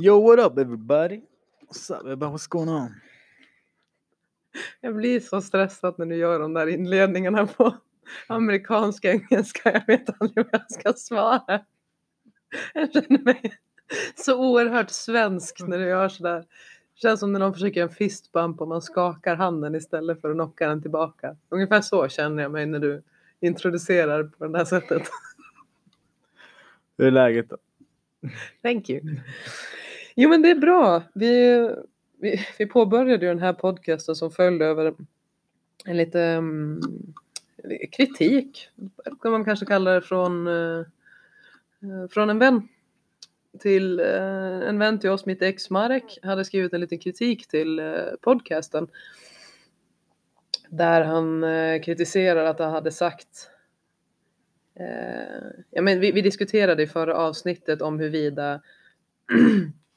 Yo, what up everybody? What's up everybody? What's going on? Jag blir så stressad när du gör de där inledningarna på amerikanska engelska. Jag vet aldrig vad jag ska svara. Jag känner mig så oerhört svensk när du gör sådär. Det känns som när någon försöker en fistbump och man skakar handen istället för att knocka den tillbaka. Ungefär så känner jag mig när du introducerar på det här sättet. Hur är läget då? Thank you. Jo men det är bra. Vi, vi, vi påbörjade ju den här podcasten som följde över en lite um, kritik, kan man kanske kalla det, från, uh, från en vän. Till uh, en vän till oss, mitt ex Marek, hade skrivit en liten kritik till uh, podcasten. Där han kritiserar att han hade sagt ja, men vi, vi, diskuterade i förra avsnittet om huruvida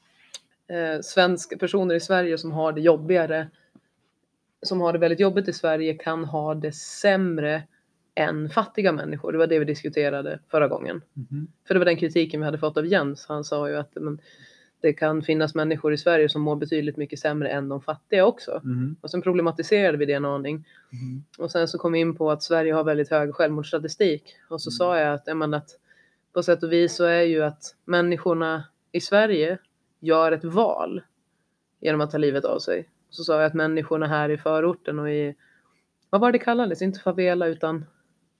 eh, svenska personer i Sverige som har det jobbigare, som har det väldigt jobbigt i Sverige kan ha det sämre än fattiga människor. Det var det vi diskuterade förra gången. Mm. För det var den kritiken vi hade fått av Jens. Han sa ju att men, det kan finnas människor i Sverige som mår betydligt mycket sämre än de fattiga också. Mm. Och sen problematiserade vi det en aning. Mm. Och sen så kom vi in på att Sverige har väldigt hög självmordsstatistik. Och så mm. sa jag att, jag menar, att på sätt och vis så är ju att människorna i Sverige gör ett val genom att ta livet av sig. Så sa jag att människorna här i förorten och i, vad var det kallades, inte favela utan?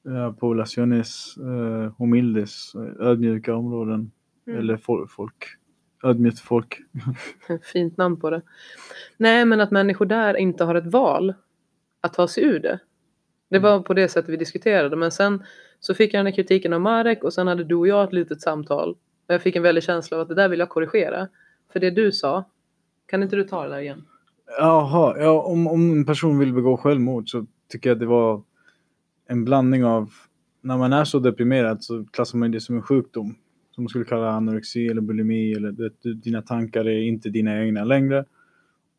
Ja, poblaciones eh, humildes, ödmjuka områden. Mm. Eller folk. Ödmjukt folk. Fint namn på det. Nej, men att människor där inte har ett val att ta sig ur det. Det var på det sättet vi diskuterade. Men sen så fick jag den här kritiken av Marek och sen hade du och jag ett litet samtal. Och jag fick en väldig känsla av att det där vill jag korrigera. För det du sa, kan inte du ta det där igen? Jaha, ja, om, om en person vill begå självmord så tycker jag att det var en blandning av när man är så deprimerad så klassar man det som en sjukdom. Som man skulle kalla anorexi eller bulimi eller det, dina tankar är inte dina egna längre.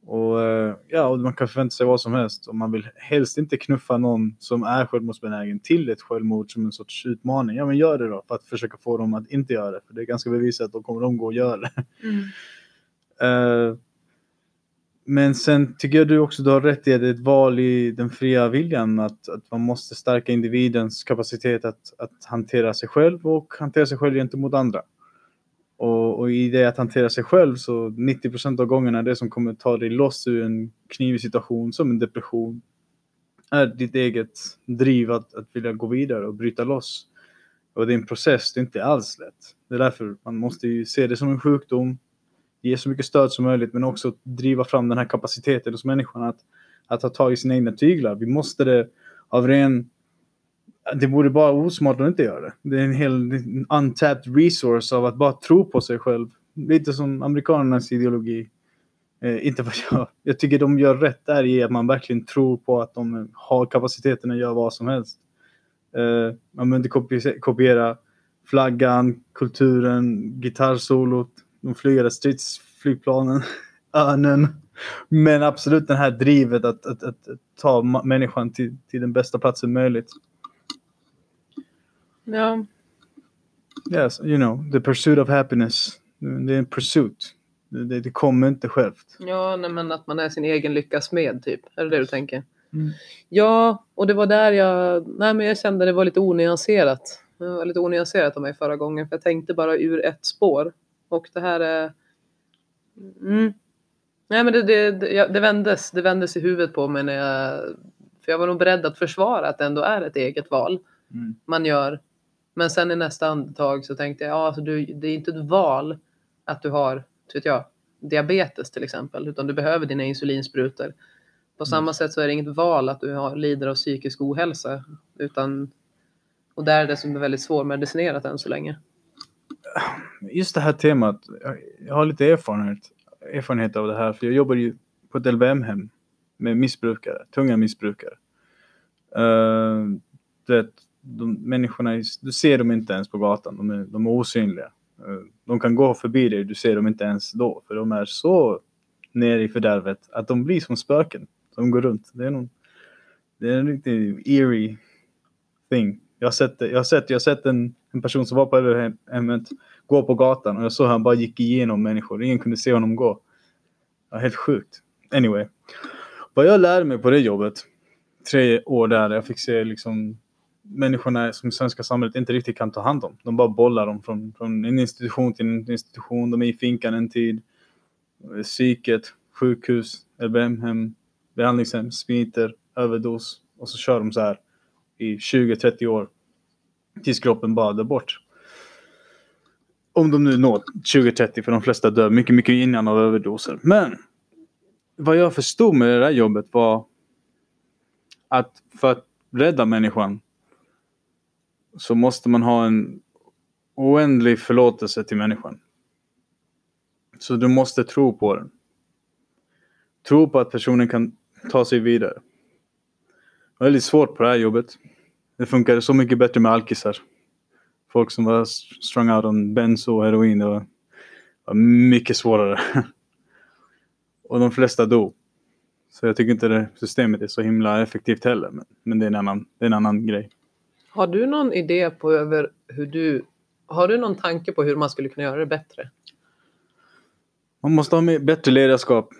Och eh, ja, och man kan förvänta sig vad som helst och man vill helst inte knuffa någon som är självmordsbenägen till ett självmord som en sorts utmaning. Ja, men gör det då för att försöka få dem att inte göra det. För det är ganska bevisat att då kommer de gå och göra det. Mm. Eh, men sen tycker jag du också du har rätt i att det är ett val i den fria viljan att, att man måste stärka individens kapacitet att, att hantera sig själv och hantera sig själv gentemot andra. Och, och, i det att hantera sig själv så 90 procent av gångerna det som kommer ta dig loss ur en knivig situation som en depression är ditt eget driv att, att vilja gå vidare och bryta loss. Och det är en process, det är inte alls lätt. Det är därför man måste ju se det som en sjukdom, ge så mycket stöd som möjligt men också driva fram den här kapaciteten hos människan att, att ta tag i sina egna tyglar. Vi måste det av ren det vore bara osmart att inte göra det. Det är en hel untapped resource av att bara tro på sig själv. Lite som amerikanernas ideologi. Eh, inte vad jag... Jag tycker de gör rätt där i att man verkligen tror på att de har kapaciteten att göra vad som helst. Eh, man behöver inte kopiera flaggan, kulturen, gitarrsolot, de flygande stridsflygplanen, örnen. Men absolut det här drivet att, att, att, att ta människan till, till den bästa platsen möjligt. Ja. Yes, you know, the pursuit of happiness. Det är en pursuit. Det, det kommer inte självt. Ja, nej, men att man är sin egen lyckas med typ. Är det det du tänker? Mm. Ja, och det var där jag, nej men jag kände det var lite onyanserat. Det var lite onyanserat av mig förra gången för jag tänkte bara ur ett spår. Och det här är... Mm. Nej men det, det, det, det, vändes, det vändes i huvudet på mig när jag... För jag var nog beredd att försvara att det ändå är ett eget val mm. man gör men sen i nästa andetag så tänkte jag, ja, alltså du, det är inte ett val att du har, vet jag, diabetes till exempel, utan du behöver dina insulinsprutor. På mm. samma sätt så är det inget val att du har, lider av psykisk ohälsa, utan, och där är det som är väldigt svårmedicinerat än så länge. Just det här temat, jag har lite erfarenhet, erfarenhet av det här, för jag jobbar ju på ett LVM-hem med missbrukare, tunga missbrukare. Eh, uh, det, de människorna, du ser dem inte ens på gatan, de är, de är osynliga. Uh, de kan gå förbi dig, du ser dem inte ens då, för de är så nere i fördärvet att de blir som spöken som går runt. Det är, någon, det är en riktigt eerie thing. Jag har sett, jag har sett, jag har sett en, en person som var på LVM-hemmet, gå på gatan och jag såg hur han bara gick igenom människor. Ingen kunde se honom gå. Ja, helt sjukt. Anyway. Vad jag lärde mig på det jobbet, tre år där, jag fick se liksom människorna som svenska samhället inte riktigt kan ta hand om. De bara bollar dem från, från en institution till en institution. De är i finkan en tid. Psyket, sjukhus, LVM-hem, behandlingshem, smiter, överdos. Och så kör de så här i 20-30 år. Tills kroppen bara dör bort. Om de nu når 20-30 för de flesta dör mycket, mycket innan av överdoser. Men vad jag förstod med det där jobbet var att för att rädda människan så måste man ha en oändlig förlåtelse till människan. Så du måste tro på den. Tro på att personen kan ta sig vidare. Det var väldigt svårt på det här jobbet. Det funkade så mycket bättre med alkisar. Folk som var strung out on benzo och heroin. Det var, var mycket svårare. och de flesta dog. Så jag tycker inte det systemet är så himla effektivt heller. Men, men det, är en annan, det är en annan grej. Har du någon idé på över hur du... Har du någon tanke på hur man skulle kunna göra det bättre? Man måste ha bättre ledarskap.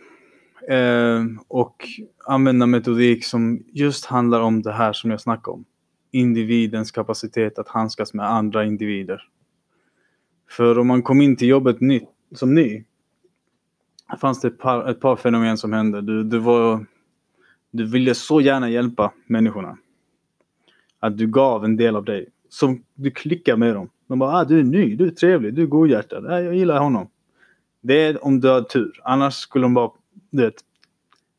Eh, och använda metodik som just handlar om det här som jag snackade om. Individens kapacitet att handskas med andra individer. För om man kom in till jobbet nytt, som ny. fanns det ett par, ett par fenomen som hände. Du, du, var, du ville så gärna hjälpa människorna att du gav en del av dig. Som du klickar med dem. De bara, ah, du är ny, du är trevlig, du är godhjärtad. Ah, jag gillar honom. Det är om du har tur. Annars skulle de bara, du vet,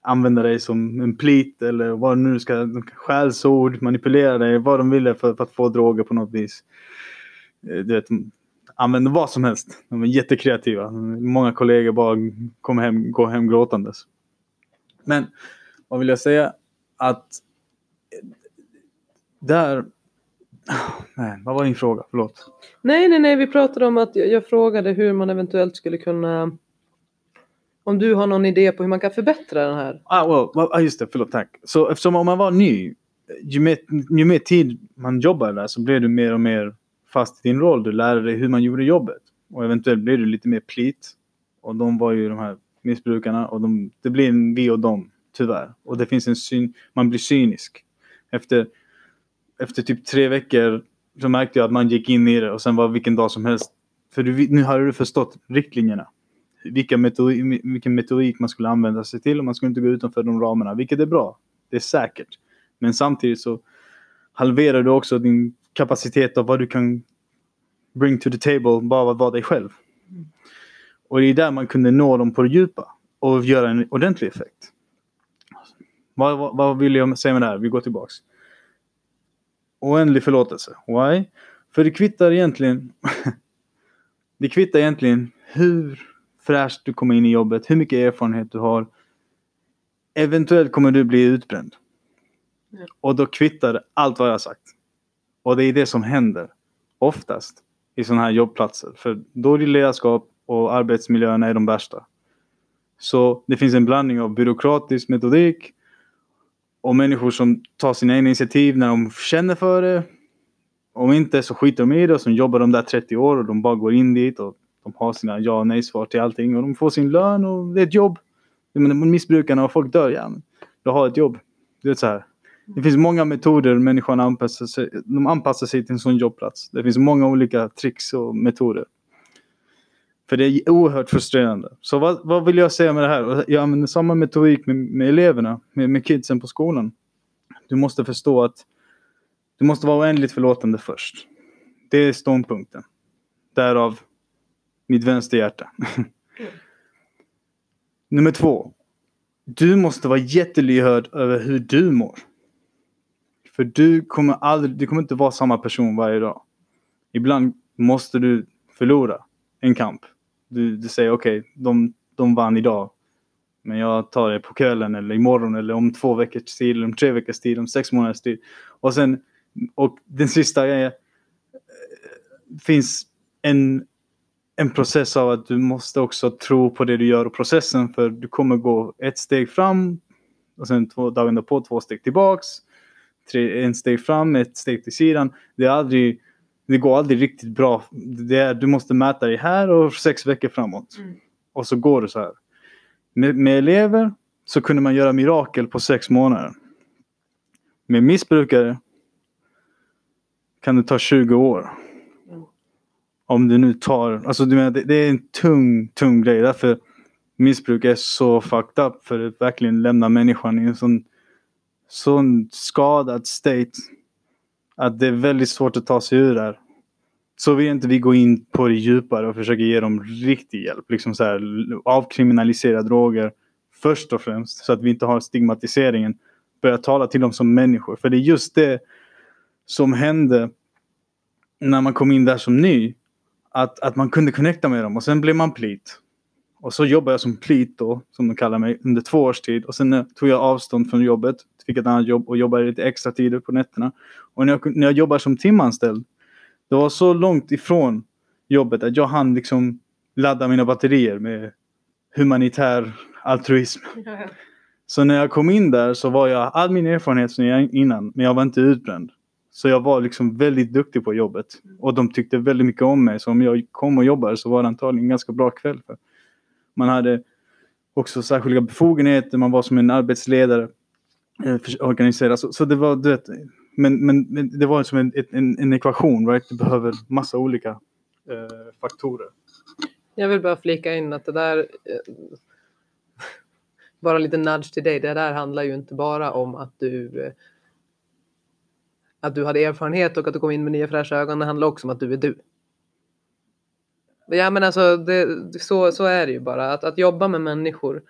använda dig som en plit eller vad nu ska, skällsord, manipulera dig, vad de ville för, för, att få droger på något vis. Eh, du vet, använda vad som helst. De är jättekreativa. Många kollegor bara kommer hem, går hem gråtandes. Men vad vill jag säga? Att eh, där... Nej, vad var din fråga? Förlåt. Nej, nej, nej. Vi pratade om att jag frågade hur man eventuellt skulle kunna... Om du har någon idé på hur man kan förbättra den här? Ah, well, well, ah, just det. Förlåt, tack. Så eftersom om man var ny, ju mer, ju mer tid man jobbar där så blir du mer och mer fast i din roll. Du lär dig hur man gjorde jobbet. Och eventuellt blir du lite mer plit. Och de var ju de här missbrukarna. Och de, det blir en vi och dem, tyvärr. Och det finns en syn, man blir cynisk. Efter efter typ tre veckor så märkte jag att man gick in i det och sen var vilken dag som helst. För du, nu hade du förstått riktlinjerna. Vilka metodik, vilken metodik man skulle använda sig till och man skulle inte gå utanför de ramarna. Vilket är bra. Det är säkert. Men samtidigt så halverar du också din kapacitet av vad du kan bring to the table bara att vara dig själv. Och det är där man kunde nå dem på det djupa och göra en ordentlig effekt. Vad, vad, vad vill jag säga med det här? Vi går tillbaks oändlig förlåtelse. Why? För det kvittar egentligen det kvittar egentligen hur fräscht du kommer in i jobbet, hur mycket erfarenhet du har. Eventuellt kommer du bli utbränd. Ja. Och då kvittar allt vad jag har sagt. Och det är det som händer oftast i sådana här jobbplatser. För dålig ledarskap och arbetsmiljön är de värsta. Så det finns en blandning av byråkratisk metodik och människor som tar sina egna initiativ när de känner för det. Om inte så skiter de i det och så jobbar de där 30 år och de bara går in dit och de har sina ja och nej svar till allting och de får sin lön och det är ett jobb. Men missbrukarna och folk dör, ja, du har ett jobb. Det är så här. Det finns många metoder människan anpassar sig, de anpassar sig till en sån jobbplats. Det finns många olika tricks och metoder. För det är oerhört frustrerande. Så vad, vad vill jag säga med det här? Jag använder samma metodik med, med eleverna, med, med kidsen på skolan. Du måste förstå att du måste vara oändligt förlåtande först. Det är ståndpunkten. Därav mitt vänsterhjärta. Mm. Nummer två. Du måste vara jättelyhörd över hur du mår. För du kommer aldrig, du kommer inte vara samma person varje dag. Ibland måste du förlora en kamp. Du, du säger okej, okay, de, de vann idag. Men jag tar det på kvällen eller imorgon eller om två veckors tid, eller om tre veckors tid, om sex månaders tid. Och sen, och den sista är, finns en, en process av att du måste också tro på det du gör och processen för du kommer gå ett steg fram och sen två dagar på två steg tillbaks. Tre, en steg fram, ett steg till sidan. Det är aldrig det går aldrig riktigt bra. Det är, du måste mäta dig här och sex veckor framåt. Mm. Och så går det så här. Med, med elever så kunde man göra mirakel på sex månader. Med missbrukare kan det ta 20 år. Om du nu tar, alltså du menar, det, det är en tung, tung grej. Därför missbruk är så fucked up för att verkligen lämna människan i en sån, sån skadad state. Att det är väldigt svårt att ta sig ur där. Så vill inte vi gå in på det djupare och försöka ge dem riktig hjälp. Liksom så här, avkriminalisera droger först och främst. Så att vi inte har stigmatiseringen. Börja tala till dem som människor. För det är just det som hände när man kom in där som ny. Att, att man kunde connecta med dem och sen blev man plit. Och så jobbade jag som plit då, som de kallar mig, under två års tid. Och sen eh, tog jag avstånd från jobbet, fick ett annat jobb och jobbade lite extra tider på nätterna. Och när jag, när jag jobbade som timanställd, det var så långt ifrån jobbet att jag hann liksom ladda mina batterier med humanitär altruism. Så när jag kom in där så var jag all min erfarenhet som jag innan, men jag var inte utbränd. Så jag var liksom väldigt duktig på jobbet. Och de tyckte väldigt mycket om mig. Så om jag kom och jobbade så var det antagligen en ganska bra kväll. För man hade också särskilda befogenheter, man var som en arbetsledare. Eh, organiserad. Så, så det var, du vet, men, men, men det var som en, en, en ekvation, right? Du behöver massa olika eh, faktorer. Jag vill bara flika in att det där, eh, bara lite nudge till dig, det där handlar ju inte bara om att du eh, att du hade erfarenhet och att du kom in med nya fräscha ögon, det handlar också om att du är du. Ja men alltså, det, så, så är det ju bara, att, att jobba med människor.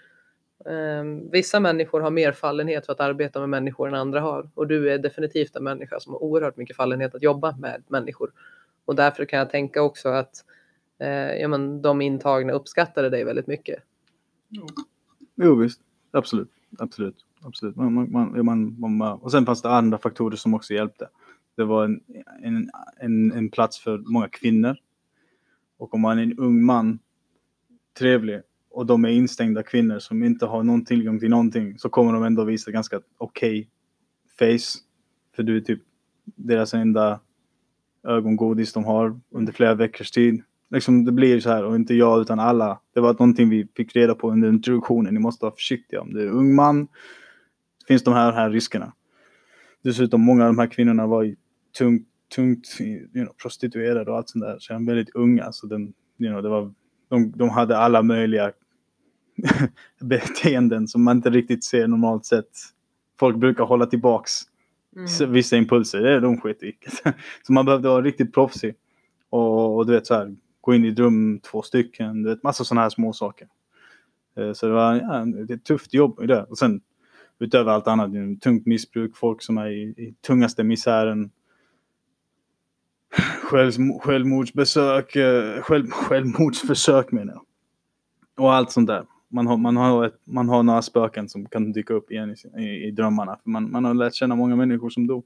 Eh, vissa människor har mer fallenhet för att arbeta med människor än andra har. Och du är definitivt en människa som har oerhört mycket fallenhet att jobba med människor. Och därför kan jag tänka också att eh, ja, men de intagna uppskattade dig väldigt mycket. Jo visst, absolut. Absolut absolut. Man, man, man, man, man, och sen fanns det andra faktorer som också hjälpte. Det var en, en, en, en plats för många kvinnor. Och om man är en ung man, trevlig, och de är instängda kvinnor som inte har någon tillgång till någonting så kommer de ändå visa ganska okej face. För du är typ deras enda ögongodis de har under flera veckors tid. Liksom det blir så här och inte jag utan alla. Det var någonting vi fick reda på under introduktionen. Ni måste vara försiktiga om du är ung man. Finns de här, här riskerna. Dessutom många av de här kvinnorna var ju tungt, tungt you know, prostituerade och allt sånt där. Så de är väldigt unga. Så den, you know, det var, de, de hade alla möjliga beteenden som man inte riktigt ser normalt sett. Folk brukar hålla tillbaks Mm. vissa impulser. Det är de skit i. Så man behövde vara riktigt proffsig. Och, och du vet så här, gå in i ett rum två stycken. Du vet massa sådana här små saker. Eh, Så det var ja, ett tufft jobb. Och sen utöver allt annat, det är tungt missbruk, folk som är i, i tungaste misären. Själv, självmordsbesök, eh, själv, självmordsförsök menar jag. Och allt sånt där. Man har, man, har ett, man har några spöken som kan dyka upp igen i, i, i drömmarna. För man, man har lärt känna många människor som dog.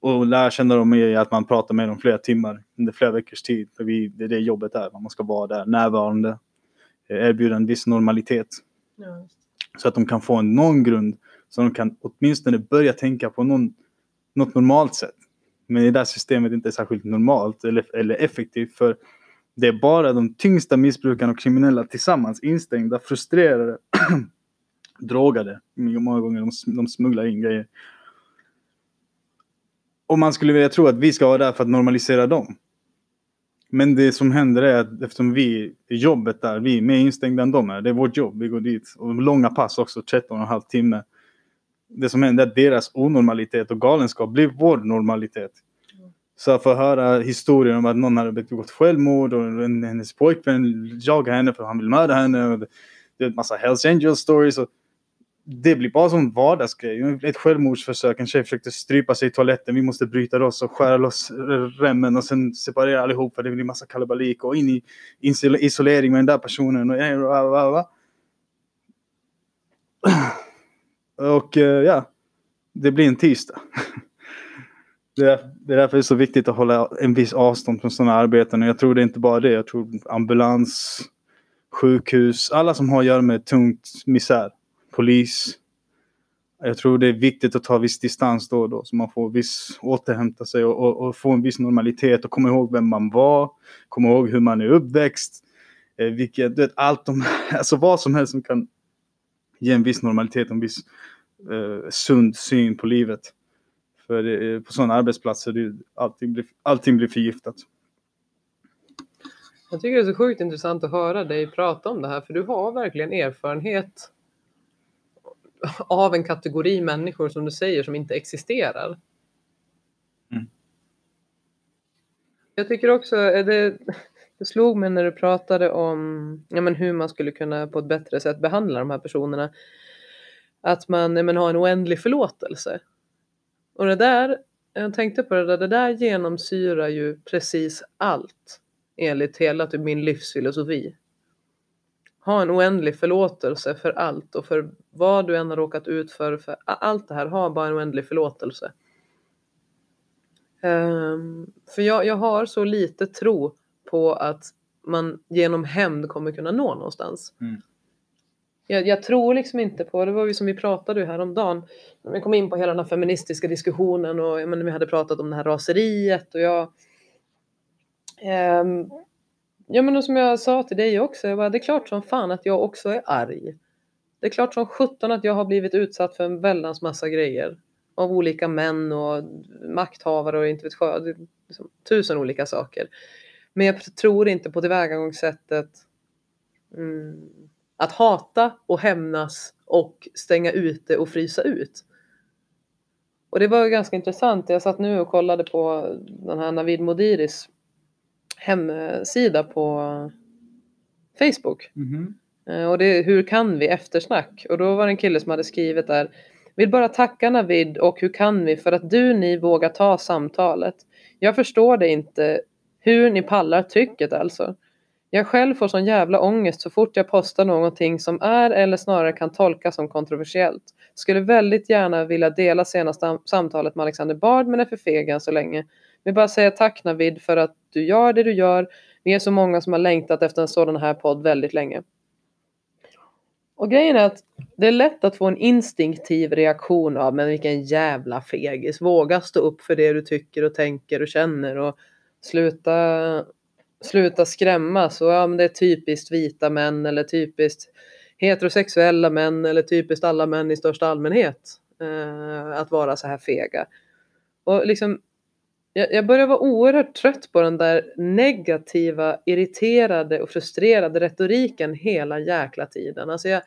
Och lär känna dem i att man pratar med dem flera timmar under flera veckors tid. För vi, det är det jobbet är. Man ska vara där, närvarande. Erbjuda en viss normalitet. Ja. Så att de kan få någon grund. Så de kan åtminstone börja tänka på någon, något normalt sätt. Men det där systemet inte är särskilt normalt eller, eller effektivt. För det är bara de tyngsta missbrukarna och kriminella tillsammans instängda, frustrerade, drogade. Många gånger de, de smugglar in grejer. Och man skulle vilja tro att vi ska vara där för att normalisera dem. Men det som händer är att eftersom vi jobbet där, vi är mer instängda än de är. Det är vårt jobb, vi går dit. Och långa pass också, 13 och en halv timme. Det som händer är att deras onormalitet och galenskap blir vår normalitet. Så att få höra historier om att någon hade begått självmord och hennes pojkvän jagar henne för att han vill mörda henne. Och det, det är en massa Hells Angels stories. Och det blir bara som vardagsgrej. Ett självmordsförsök. En tjej försökte strypa sig i toaletten. Vi måste bryta loss och skära loss remmen och sen separera allihop för det blir massa kalabalik och in i isolering med den där personen. Och, och eh, ja, det blir en tisdag. Det är, det är därför det är så viktigt att hålla en viss avstånd från sådana arbeten. Och jag tror det är inte bara det. Jag tror ambulans, sjukhus, alla som har att göra med tungt misär, polis. jag tror det är viktigt att ta viss distans då och då så man får viss återhämta sig och, och, och få en viss normalitet och komma ihåg vem man var, komma ihåg hur man är uppväxt, eh, vilket, du vet, allt de, alltså vad som helst som kan ge en viss normalitet, en viss eh, sund syn på livet. För eh, på sådana arbetsplatser, det, allting, blir, allting blir förgiftat. Jag tycker det är så sjukt intressant att höra dig prata om det här, för du har verkligen erfarenhet av en kategori människor som du säger som inte existerar. Mm. Jag tycker också, det, det slog mig när du pratade om ja, men hur man skulle kunna på ett bättre sätt behandla de här personerna. Att man ja, men, har en oändlig förlåtelse. Och det där, jag tänkte på det där, det där genomsyrar ju precis allt enligt hela typ min livsfilosofi. Ha en oändlig förlåtelse för allt och för vad du än har råkat ut för, för allt det här, ha bara en oändlig förlåtelse. Um, för jag, jag har så lite tro på att man genom hämnd kommer kunna nå någonstans. Mm. Jag, jag, tror liksom inte på, det var ju som vi pratade ju häromdagen, när vi kom in på hela den här feministiska diskussionen och jag menar, vi hade pratat om det här raseriet och jag um, Ja men som jag sa till dig också, jag bara, det är klart som fan att jag också är arg. Det är klart som sjutton att jag har blivit utsatt för en väldans massa grejer. Av olika män och makthavare och inte vet jag, liksom, tusen olika saker. Men jag tror inte på tillvägagångssättet mm, att hata och hämnas och stänga ute och frysa ut. Och det var ganska intressant. Jag satt nu och kollade på den här Navid Modiris hemsida på Facebook. Mm -hmm. Och det är Hur kan vi eftersnack? Och då var det en kille som hade skrivit där Vill bara tacka Navid och hur kan vi för att du ni vågar ta samtalet. Jag förstår det inte hur ni pallar trycket alltså. Jag själv får sån jävla ångest så fort jag postar någonting som är eller snarare kan tolkas som kontroversiellt. Skulle väldigt gärna vilja dela senaste samtalet med Alexander Bard men är för feg än så länge. Vill bara säga tack Navid för att du gör det du gör. Vi är så många som har längtat efter en sådan här podd väldigt länge. Och grejen är att det är lätt att få en instinktiv reaktion av men vilken jävla fegis. Våga stå upp för det du tycker och tänker och känner och sluta, sluta skrämmas. Och ja, men det är typiskt vita män eller typiskt heterosexuella män eller typiskt alla män i största allmänhet eh, att vara så här fega. Och liksom jag, jag börjar vara oerhört trött på den där negativa, irriterade och frustrerade retoriken hela jäkla tiden. Alltså jag,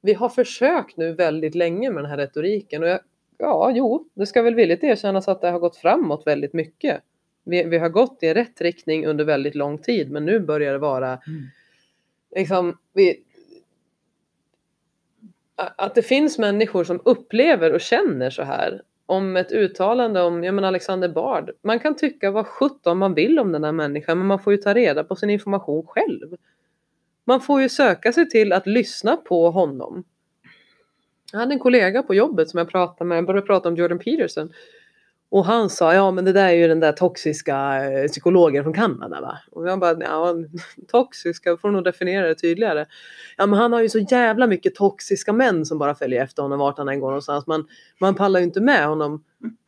vi har försökt nu väldigt länge med den här retoriken och jag, ja, jo, det ska väl villigt erkännas att det har gått framåt väldigt mycket. Vi, vi har gått i rätt riktning under väldigt lång tid, men nu börjar det vara mm. liksom, vi, att det finns människor som upplever och känner så här om ett uttalande om ja, men Alexander Bard. Man kan tycka vad sjutton man vill om den här människan men man får ju ta reda på sin information själv. Man får ju söka sig till att lyssna på honom. Jag hade en kollega på jobbet som jag pratade med, jag började prata om Jordan Peterson. Och han sa, ja men det där är ju den där toxiska eh, psykologen från Kanada va? Och jag bara, ja toxiska, får nog definiera det tydligare. Ja men han har ju så jävla mycket toxiska män som bara följer efter honom vart han än går någonstans. Man, man pallar ju inte med honom.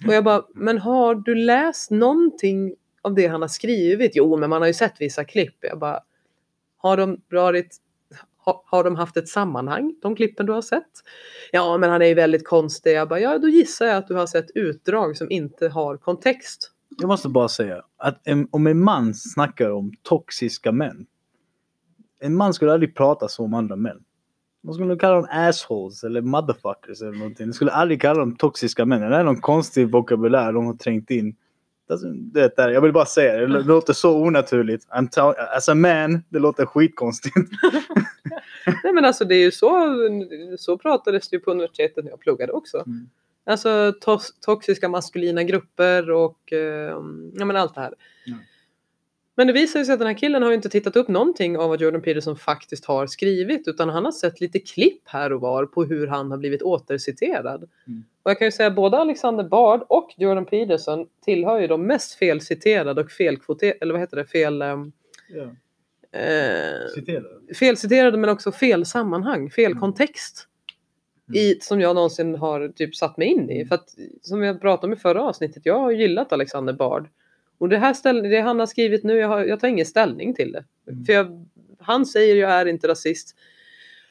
Och jag bara, men har du läst någonting av det han har skrivit? Jo men man har ju sett vissa klipp. Jag bara, har de varit har de haft ett sammanhang, de klippen du har sett? Ja, men han är ju väldigt konstig. Jag bara, ja, då gissar jag att du har sett utdrag som inte har kontext. Jag måste bara säga att en, om en man snackar om toxiska män. En man skulle aldrig prata så om andra män. Man skulle kalla dem assholes eller motherfuckers eller någonting. Man skulle aldrig kalla dem toxiska män. Det är någon konstig vokabulär de har trängt in. Alltså, det där, jag vill bara säga det, det låter så onaturligt. As a man, det låter skitkonstigt. Nej men alltså det är ju så, så pratades det ju på universitetet när jag pluggade också. Mm. Alltså tos, toxiska maskulina grupper och eh, ja men allt det här. Mm. Men det visar sig att den här killen har ju inte tittat upp någonting av vad Jordan Peterson faktiskt har skrivit utan han har sett lite klipp här och var på hur han har blivit återciterad. Mm. Och jag kan ju säga att både Alexander Bard och Jordan Peterson tillhör ju de mest felciterade och felkvoterade, eller vad heter det, fel... Um, eh, felciterade men också fel sammanhang, fel mm. kontext. i, som jag någonsin har typ satt mig in i. För att, som jag pratade om i förra avsnittet, jag har gillat Alexander Bard. Och det här ställ, det han har skrivit nu, jag, har, jag tar ingen ställning till det. Mm. För jag, han säger jag är inte rasist.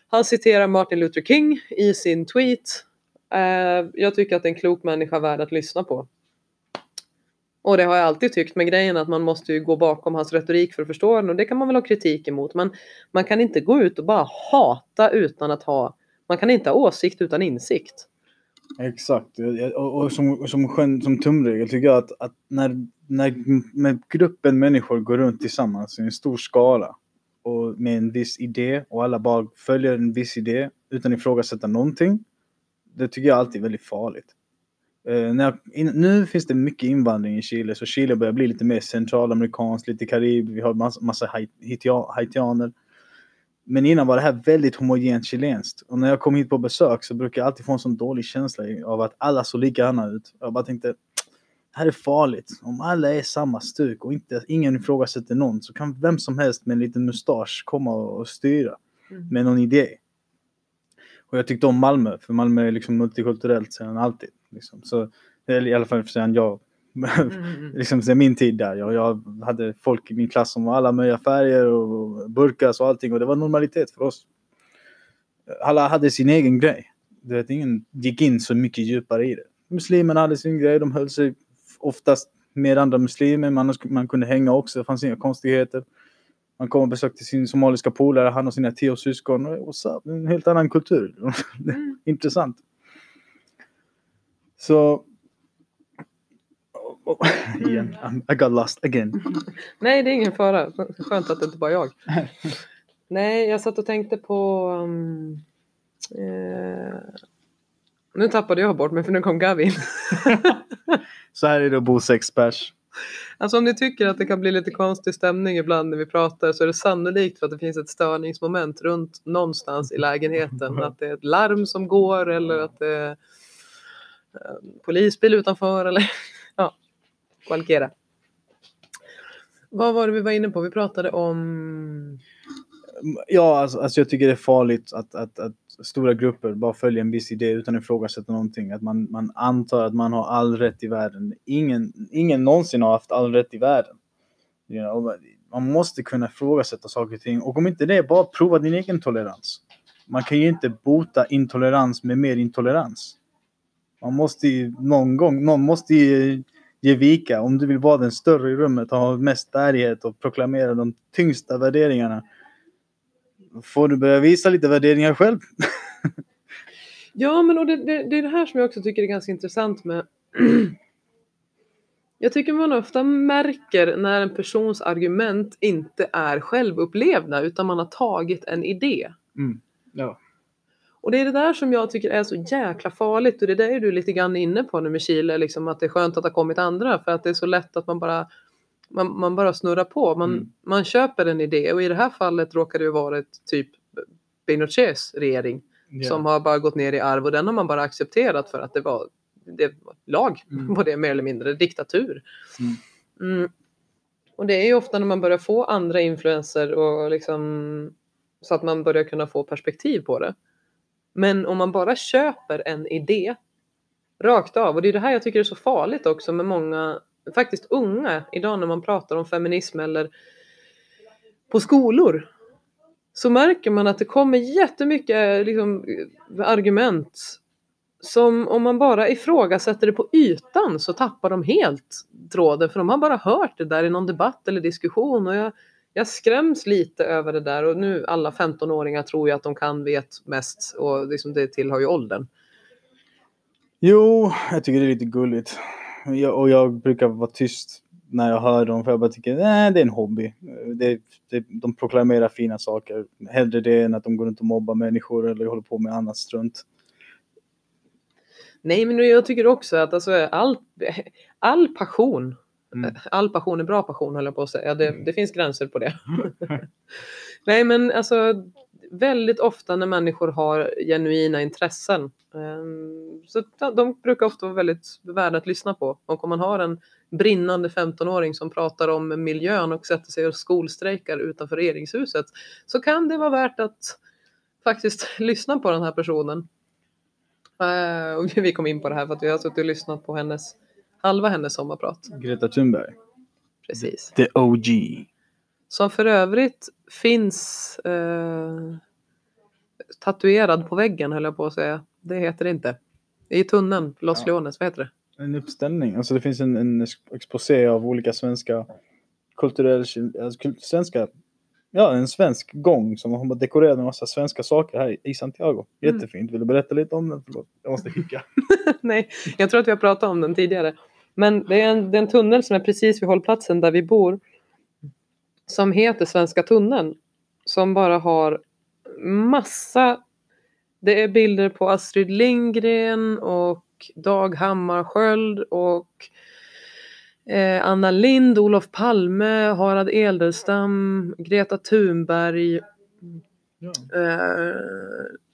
Han citerar Martin Luther King i sin tweet. Eh, jag tycker att det är en klok människa värd att lyssna på. Och det har jag alltid tyckt, med grejen att man måste ju gå bakom hans retorik för att förstå den och det kan man väl ha kritik emot. Men man kan inte gå ut och bara hata utan att ha, man kan inte ha åsikt utan insikt. Exakt. Och, och som, som, skön- som tumregel tycker jag att, att när, när med gruppen människor går runt tillsammans i en stor skala och med en viss idé och alla bara följer en viss idé utan ifrågasätta någonting. Det tycker jag alltid är väldigt farligt. Eh, när in, nu finns det mycket invandring i Chile så Chile börjar bli lite mer centralamerikanskt, lite karib, vi har massa, massa hait- haitia- haitianer. Men innan var det här väldigt homogent chilenskt. Och när jag kom hit på besök så brukar jag alltid få en sån dålig känsla av att alla såg likadana ut. Jag bara tänkte, det här är farligt. Om alla är samma stuk och inte, ingen ifrågasätter någon så kan vem som helst med en liten mustasch komma och, och styra Mm. med någon idé. Och jag tyckte om Malmö, för Malmö är liksom multikulturellt sedan alltid. Liksom. Så, eller i alla fall sedan jag Mm. liksom sen min tid där. Jag, jag hade folk i min klass som var alla möjliga färger och burkas och allting och det var normalitet för oss. Alla hade sin egen grej. Du vet, ingen gick in så mycket djupare i det. Muslimerna hade sin grej, de höll sig oftast med andra muslimer, man, man kunde hänga också, det fanns inga konstigheter. Man kom och besökte sin somaliska polare, han och sina tio syskon. Och så, en helt annan kultur. Mm. Intressant. Så... igen, I got lost again. Nej, det är ingen fara. Skönt att det inte bara är jag. Nej, jag satt och tänkte på... Um, eh, nu tappade jag bort mig för nu kom Gavin. Så här är det att bo sex pers. Alltså om ni tycker att det kan bli lite konstig stämning ibland när vi pratar så är det sannolikt för att det finns ett störningsmoment runt någonstans i lägenheten. Att det är ett larm som går eller att det Eh, polisbil utanför eller ja, kvalkera. Vad var det vi var inne på? Vi pratade om... Mm, ja, alltså, alltså jag tycker det är farligt att, att, att stora grupper bara följer en viss idé utan att ifrågasätta någonting. Att man, man antar att man har all rätt i världen. Ingen, ingen någonsin har haft all rätt i världen. You know, man måste kunna ifrågasätta saker och ting. Och om inte det, bara prova din egen tolerans. Man kan ju inte bota intolerans med mer intolerans. Man måste ju någon gång, någon måste ju ge vika. Om du vill vara den större i rummet och ha mest bärighet och proklamera de tyngsta värderingarna. Får du börja visa lite värderingar själv. Ja, men och det, det, det är det här som jag också tycker är ganska intressant med Jag tycker man ofta märker när en persons argument inte är självupplevda utan man har tagit en idé. Mm. Ja. Och det är det där som jag tycker är så jäkla farligt och det där är du lite grann inne på nu med Chile, liksom att det är skönt att det har kommit andra för att det är så lätt att man bara man, man bara snurrar på. Man, Mm. man köper en idé och i det här fallet råkar det ju vara ett typ Pinochets regering Ja. som har bara gått ner i arv och den har man bara accepterat för att det var, det var lag Mm. på det mer eller mindre, diktatur. Mm. Mm. Och det är ju ofta när man börjar få andra influenser och liksom så att man börjar kunna få perspektiv på det. Men om man bara köper en idé rakt av och det är det här jag tycker är så farligt också med många faktiskt unga idag när man pratar om feminism eller på skolor så märker man att det kommer jättemycket eh, liksom, argument som om man bara ifrågasätter det på ytan så tappar de helt tråden för de har bara hört det där i någon debatt eller diskussion och jag, jag skräms lite över det där och nu alla 15-åringar tror ju att de kan vet mest och liksom det tillhör ju åldern. Jo, jag tycker det är lite gulligt. Jag, och jag brukar vara tyst när jag hör dem för jag bara tycker nej, det är en hobby. Det, det, de proklamerar fina saker. Hellre det än att de går runt och mobbar människor eller håller på med annat strunt. Nej men jag tycker också att alltså, all, all passion Mm. All passion är bra passion höll jag på att säga. Det, det finns gränser på det. Nej men alltså väldigt ofta när människor har genuina intressen ehm, så de brukar ofta vara väldigt värda att lyssna på. Och om man har en brinnande 15-åring som pratar om miljön och sätter sig och skolstrejkar utanför regeringshuset så kan det vara värt att faktiskt lyssna på den här personen. Eh, och vi kom in på det här för att vi har suttit och lyssnat på hennes, halva hennes sommarprat. Greta Thunberg. Precis. The OG. Som för övrigt finns eh, tatuerad på väggen höll jag på att säga. Det heter det inte. I tunneln, Los Ja. Leones, vad heter det? En uppställning. Alltså det finns en, en exposé av olika svenska kulturella, alltså svenska, ja en svensk gång som har dekorerat med massa svenska saker här i Santiago. Mm. Jättefint. Vill du berätta lite om den? Förlåt, jag måste kicka. Nej, jag tror att vi har pratat om den tidigare. Men det är, en, det är en tunnel som är precis vid hållplatsen där vi bor. Som heter Svenska tunneln. Som bara har massa. Det är bilder på Astrid Lindgren och Dag Hammarskjöld och eh, Anna Lind, Olof Palme, Harald Edelstam, Greta Thunberg. Ja. Eh,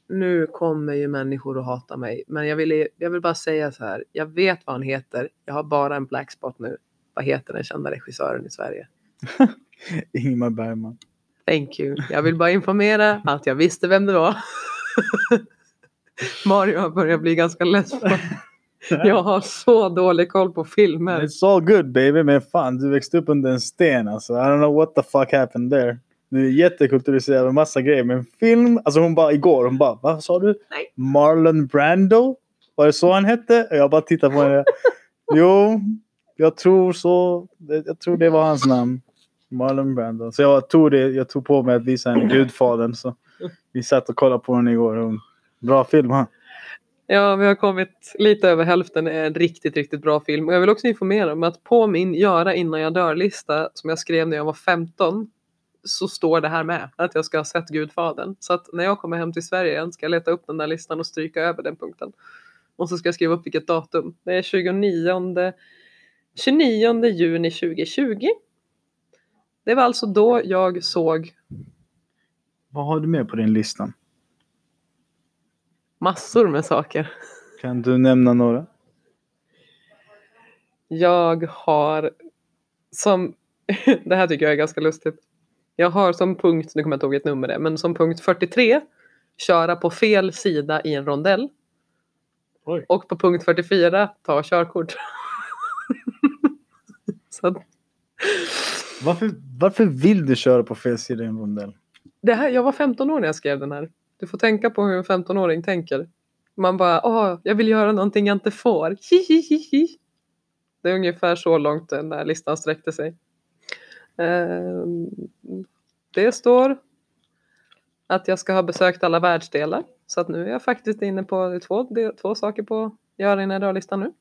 nu kommer ju människor att hata mig. Men jag vill, jag vill bara säga så här. Jag vet vad han heter. Jag har bara en black spot nu. Vad heter den kända regissören i Sverige? Ingmar Bergman. Thank you. Jag vill bara informera att jag visste vem det var. Mario har börjat bli ganska less på. Jag har så dålig koll på filmer. It's all good baby, men fan du växte upp under en sten alltså. I don't know what the fuck happened there. Du är jättekulturiserad med massa grejer, men film, alltså hon bara igår, hon bara vad sa du? Nej. Marlon Brando? Var det så han hette? Och jag bara tittar på henne. Jo, jag tror så. Jag tror det var hans namn. Marlon Brando. Så jag tog det, jag tog på mig att visa henne Gudfadern. Så vi satt och kollade på den igår. och Bra film han. Ja, vi har kommit lite över hälften. Det är en riktigt, riktigt bra film. Och jag vill också informera om att på min göra innan jag dör-lista som jag skrev när jag var 15 så står det här med att jag ska ha sett Gudfadern. Så att när jag kommer hem till Sverige igen ska jag leta upp den där listan och stryka över den punkten. Och så ska jag skriva upp vilket datum. Det är 29, 29 juni 2020. Det var alltså då jag såg Vad har du med på din listan? Massor med saker. Kan du nämna några? Jag har som, det här tycker jag är ganska lustigt. Jag har som punkt, nu kommer jag inte ihåg vilket nummer det men som punkt 43 köra på fel sida i en rondell. Oj. Och på punkt 44 ta körkort. Så Varför, varför vill du köra på fel sida i en rondell? det här, jag var 15 år när jag skrev den här. Du får tänka på hur en 15-åring tänker. Man bara, åh, jag vill göra någonting jag inte får. Hihihihi. Det är ungefär så långt den där listan sträckte sig. Ehm, Det står att jag ska ha besökt alla världsdelar. Så att nu är jag faktiskt inne på två, två saker på göra innan rödlistan nu.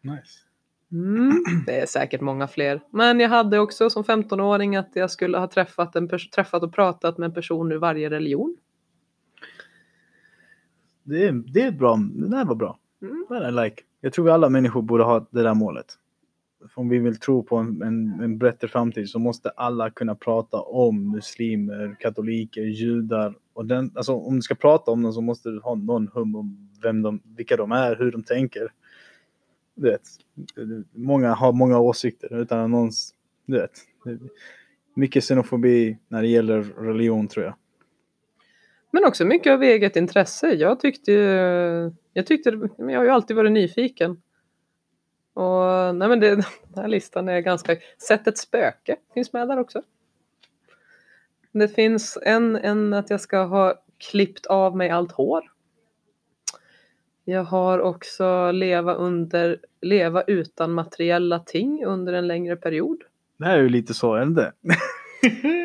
Nice. Mm, det är säkert många fler. Men jag hade också som 15-åring att jag skulle ha träffat, en träffat och pratat med en person ur varje religion. Det är, det är bra. Det där var bra. Mm. Där like. Jag tror vi alla människor borde ha det där målet. För Om vi vill tro på en, en, en bättre framtid så måste alla kunna prata om muslimer, katoliker, judar. Och den, alltså, om du ska prata om dem så måste du ha någon hum om vem de, vilka de är, hur de tänker. Du vet, många har många åsikter utan någons... Du vet, mycket xenofobi när det gäller religion tror jag. Men också mycket av eget intresse. Jag tyckte jag tyckte, jag har ju alltid varit nyfiken. Och nej men det, den här listan är ganska, Sätt ett spöke finns med där också. Det finns en, en att jag ska ha klippt av mig allt hår. Jag har också leva under, leva utan materiella ting under en längre period. Det här är ju lite så, är det inte?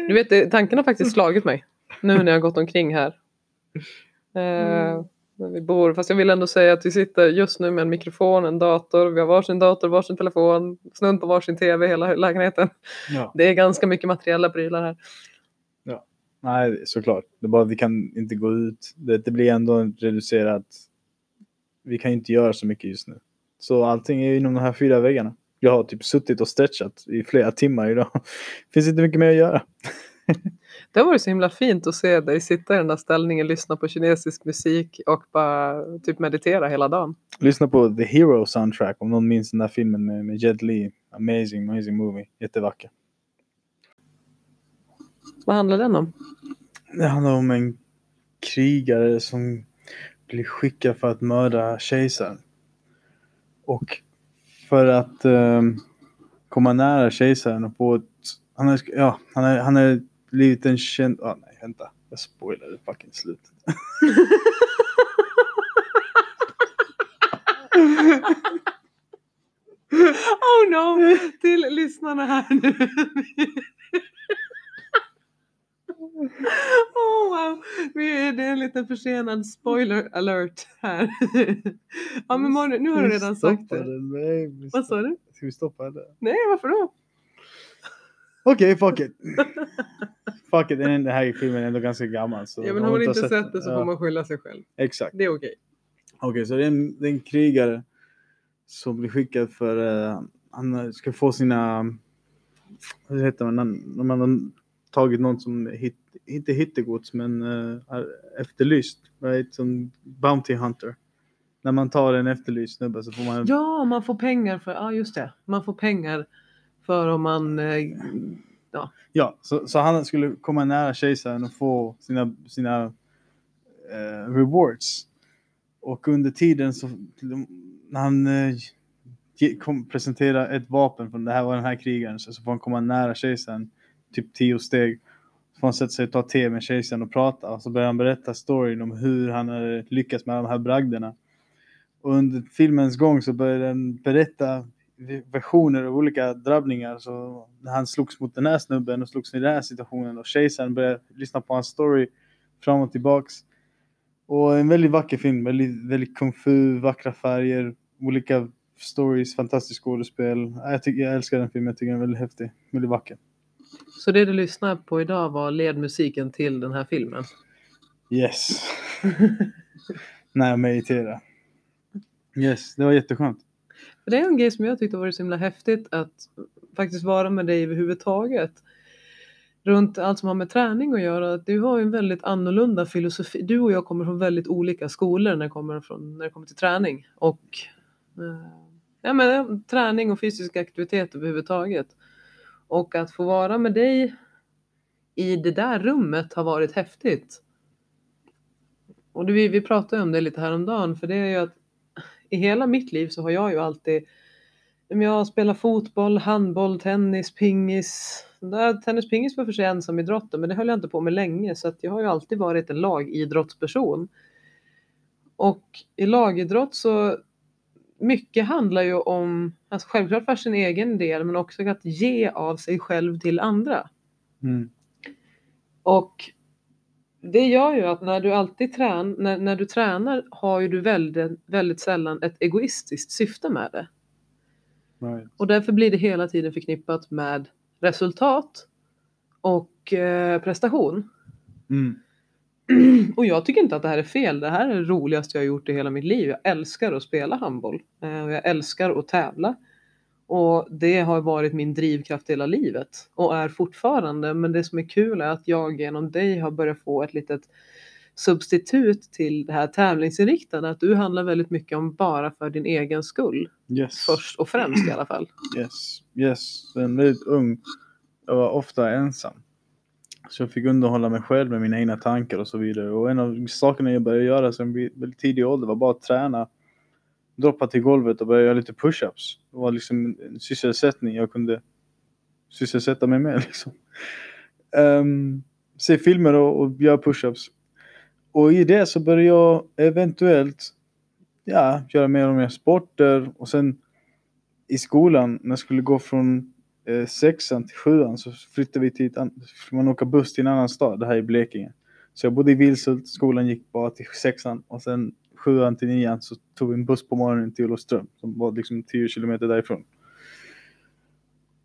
Du vet, tanken har faktiskt slagit mig. Nu när jag gått omkring här. Eh, där vi bor. Fast jag vill ändå säga att vi sitter just nu med en mikrofon, en dator. Vi har varsin dator, varsin telefon, snudd på varsin tv hela lägenheten. Ja. Det är ganska mycket materiella prylar här. Nej, såklart. Det är bara vi kan inte gå ut. Det, det blir ändå reducerat. Vi kan inte göra så mycket just nu. Så allting är inom de här fyra väggarna. Jag har typ suttit och stretchat i flera timmar idag. Finns inte mycket mer att göra. Det har varit så himla fint att se dig sitta i den där ställningen, lyssna på kinesisk musik och bara typ meditera hela dagen. Lyssna på The Hero soundtrack om någon minns den där filmen med, med Jet Li. Amazing, amazing movie. Jättevacker. Vad handlar den om? Det handlar om en krigare som blir skickad för att mörda kejsaren. Och för att ehm, komma nära kejsaren och få ett... Han är, ja, han är, han är blivit en känd... Ah, nej, vänta. Jag spoilade fucking slutet. Oh no! Till lyssnarna här nu. Oh wow! Det är en liten försenad spoiler alert här. Ja men Malin, nu har du redan sagt det. vi Vad sa du? Ska vi stoppa det? Nej, varför då? Okej, fuck it. fuck it, den här filmen är ändå ganska gammal. Så Ja men har man inte sett det så ja, får man skylla sig själv. Exakt. Det är okej. Okej, så det är, en, det är en krigare som blir skickad för uh, han ska få sina, vad heter man, när man har tagit någon som hit, inte hittegods men uh, är efterlyst, right? som Bounty Hunter. När man tar en efterlyst snubbe så får man, Ja, man får pengar för, ja just det. Man får pengar för om man, eh, Ja, ja så, så han skulle komma nära kejsaren och få sina, sina eh, rewards. Och under tiden så, när han eh, kom, presenterar ett vapen från det här var den här krigaren så, så får han komma nära kejsaren, typ tio steg. Så får han sätta sig och ta te med kejsaren och prata och så börjar han berätta storyn om hur han har lyckats med de här bragderna. Och under filmens gång så börjar den berätta versioner av olika drabbningar. Så när han slogs mot den här snubben och slogs i den här situationen och kejsaren började lyssna på hans story fram och tillbaks. Och en väldigt vacker film, väldigt, väldigt kung fu, vackra färger, olika stories, fantastiskt skådespel. Jag, tycker, jag älskar den filmen, jag tycker den är väldigt häftig, väldigt vacker. så det du lyssnar på idag var ledmusiken till den här filmen. Yes. när jag mediterar. Yes, det var jätteskönt. För Det är en grej som jag tyckte var så himla häftigt att faktiskt vara med dig överhuvudtaget. Runt allt som har med träning att göra. att Du har ju en väldigt annorlunda filosofi. Du och jag kommer från väldigt olika skolor när det kommer, från, när det kommer till träning. Och eh, ja, men, eh, träning och fysisk aktivitet överhuvudtaget. Och att få vara med dig i det där rummet har varit häftigt. Och det, vi, vi pratade om det lite häromdagen för det är ju att i hela mitt liv så har jag ju alltid jag har spelat fotboll, handboll, tennis, pingis. Tennis, pingis var för sig ensam idrotten men det höll jag inte på med länge så att jag har ju alltid varit en lagidrottsperson. Och i lagidrott så mycket handlar ju om, alltså självklart för sin egen del men också att ge av sig själv till andra. Mm. Och det gör ju att när du alltid trän, när, när du tränar har ju du väldigt, väldigt sällan ett egoistiskt syfte med det. Right. Och därför blir det hela tiden förknippat med resultat och eh, prestation. Mm. Och jag tycker inte att det här är fel. Det här är det roligaste jag har gjort i hela mitt liv. Jag älskar att spela handboll. Eh, och jag älskar att tävla. Och det har varit min drivkraft hela livet. Och är fortfarande. Men det som är kul är att jag genom dig har börjat få ett litet substitut till det här tävlingsinriktade. Att du handlar väldigt mycket om bara för din egen skull. Yes. Först och främst i alla fall. Yes, yes. Sen väldigt ung. Jag var ofta ensam. Så jag fick underhålla mig själv med mina egna tankar och så vidare. Och en av sakerna jag började göra sen väldigt tidig ålder var bara att träna. Droppa till golvet och börja göra lite push-ups. Det var liksom en sysselsättning jag kunde sysselsätta mig med. Liksom. Um, se filmer och, och göra push-ups. Och i det så började jag eventuellt ja, göra mer och mer sporter. Och sen i skolan, när jag skulle gå från eh, sexan till sjuan så flyttade vi till ett an- så man åka buss till en annan stad, det här i Blekinge. Så jag bodde i Vilshult, skolan gick bara till sexan och sen sjuan till nian så tog vi en buss på morgonen till Olofström som var liksom 10 kilometer därifrån.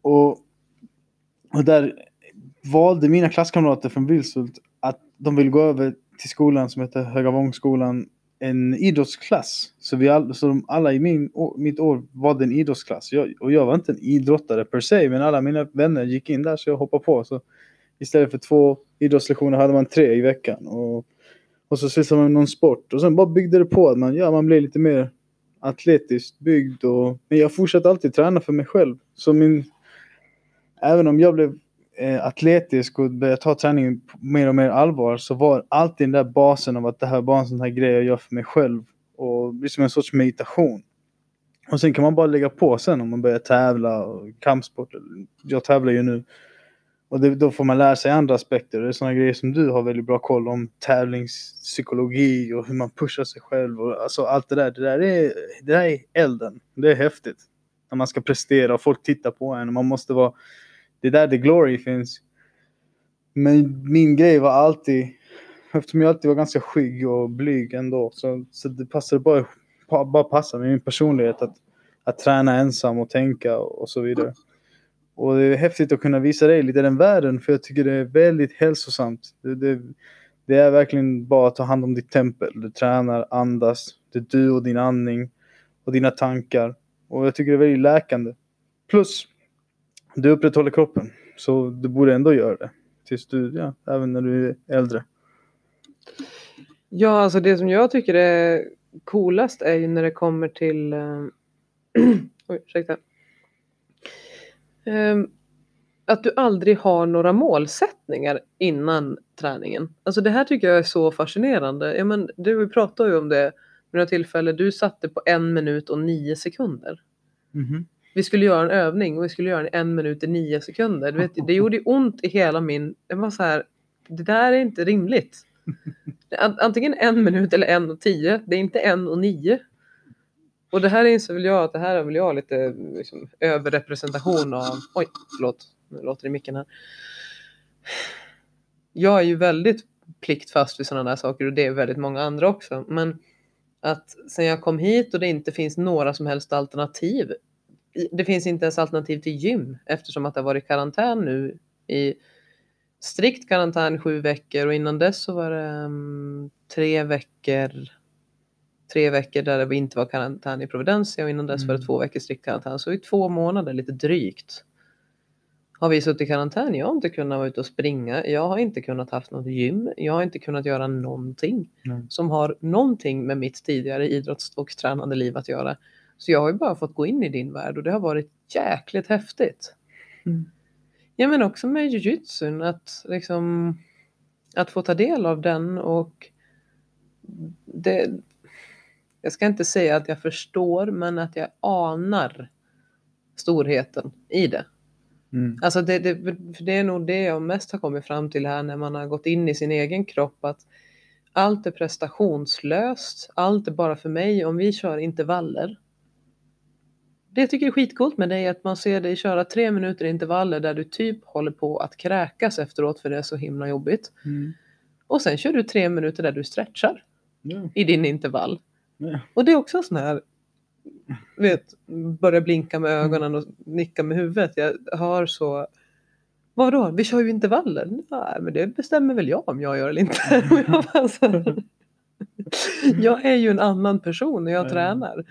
Och, och där valde mina klasskamrater från Vilshult att de ville gå över till skolan som heter Högavångsskolan en idrottsklass. Så, vi all, så de, alla i min, å, mitt år valde en idrottsklass. Jag, och jag var inte en idrottare per se, men alla mina vänner gick in där så jag hoppade på. Så istället för två idrottslektioner hade man tre i veckan. Och, och så sysslade man med någon sport. Och sen bara byggde det på att man, ja, man blev lite mer atletiskt byggd. Och, men jag fortsatte alltid träna för mig själv. Så min, även om jag blev eh, atletisk och började ta träningen på mer och mer allvar så var alltid den där basen av att det här var en sån här grej jag gör för mig själv. Och det blir som en sorts meditation. Och sen kan man bara lägga på sen om man börjar tävla och kampsport. Jag tävlar ju nu. Och det, då får man lära sig andra aspekter. Det är sådana grejer som du har väldigt bra koll om. Tävlingspsykologi och hur man pushar sig själv. Och, alltså allt det där. Det där, är, det där är elden. Det är häftigt. När man ska prestera och folk tittar på en. Och man måste vara... Det är där the glory finns. Men min grej var alltid... Eftersom jag alltid var ganska skygg och blyg ändå. Så, så det passade bara, bara passa med min personlighet. Att, att träna ensam och tänka och, och så vidare. Och det är häftigt att kunna visa dig lite den världen för jag tycker det är väldigt hälsosamt. Det, det, det är verkligen bara att ta hand om ditt tempel. Du tränar, andas, det är du och din andning och dina tankar. Och jag tycker det är väldigt läkande. Plus, du upprätthåller kroppen. Så du borde ändå göra det. Tills du, ja, även när du är äldre. Ja, alltså det som jag tycker är coolast är ju när det kommer till... Eh, oj, ursäkta. Um, att du aldrig har några målsättningar innan träningen. Alltså det här tycker jag är så fascinerande. Ja, men du pratade ju om det vid några tillfällen. Du satte på en minut och nio sekunder. Mm. Vi skulle göra en övning och vi skulle göra en en minut i nio sekunder. Du vet, det gjorde ont i hela min... Jag var så här, det där är inte rimligt. Antingen en minut eller en och tio. Det är inte en och nio. Och det här inser väl jag att det här är väl jag lite liksom, överrepresentation av... Oj, förlåt. Nu låter det i micken här. Jag är ju väldigt pliktfast vid sådana där saker och det är väldigt många andra också. Men att sen jag kom hit och det inte finns några som helst alternativ. Det finns inte ens alternativ till gym eftersom att det har varit karantän nu i strikt karantän sju veckor och innan dess så var det um, tre veckor tre veckor där det inte var karantän i Providencia och innan dess mm. var det mm. två veckor strikt karantän. Så i två månader, lite drygt, har vi suttit i karantän. Jag har inte kunnat vara ute och springa. Jag har inte kunnat haft något gym. Jag har inte kunnat göra någonting mm. som har någonting med mitt tidigare idrotts och tränande liv att göra. Så jag har ju bara fått gå in i din värld och det har varit jäkligt häftigt. Mm. Ja men också med jujutsun att liksom att få ta del av den och det, jag ska inte säga att jag förstår, men att jag anar storheten i det. Mm. Alltså det, det, det är nog det jag mest har kommit fram till här när man har gått in i sin egen kropp. Att allt är prestationslöst, allt är bara för mig om vi kör intervaller. Det jag tycker är skitcoolt med det är att man ser dig köra tre minuter intervaller där du typ håller på att kräkas efteråt för det är så himla jobbigt. Mm. Och sen kör du tre minuter där du stretchar yeah. i din intervall. Och det är också sån här, vet, börja blinka med ögonen och nicka med huvudet. Jag har så, vadå, vi kör ju intervaller. Nej, men det bestämmer väl jag om jag gör eller inte. jag, jag är ju en annan person när jag mm. tränar.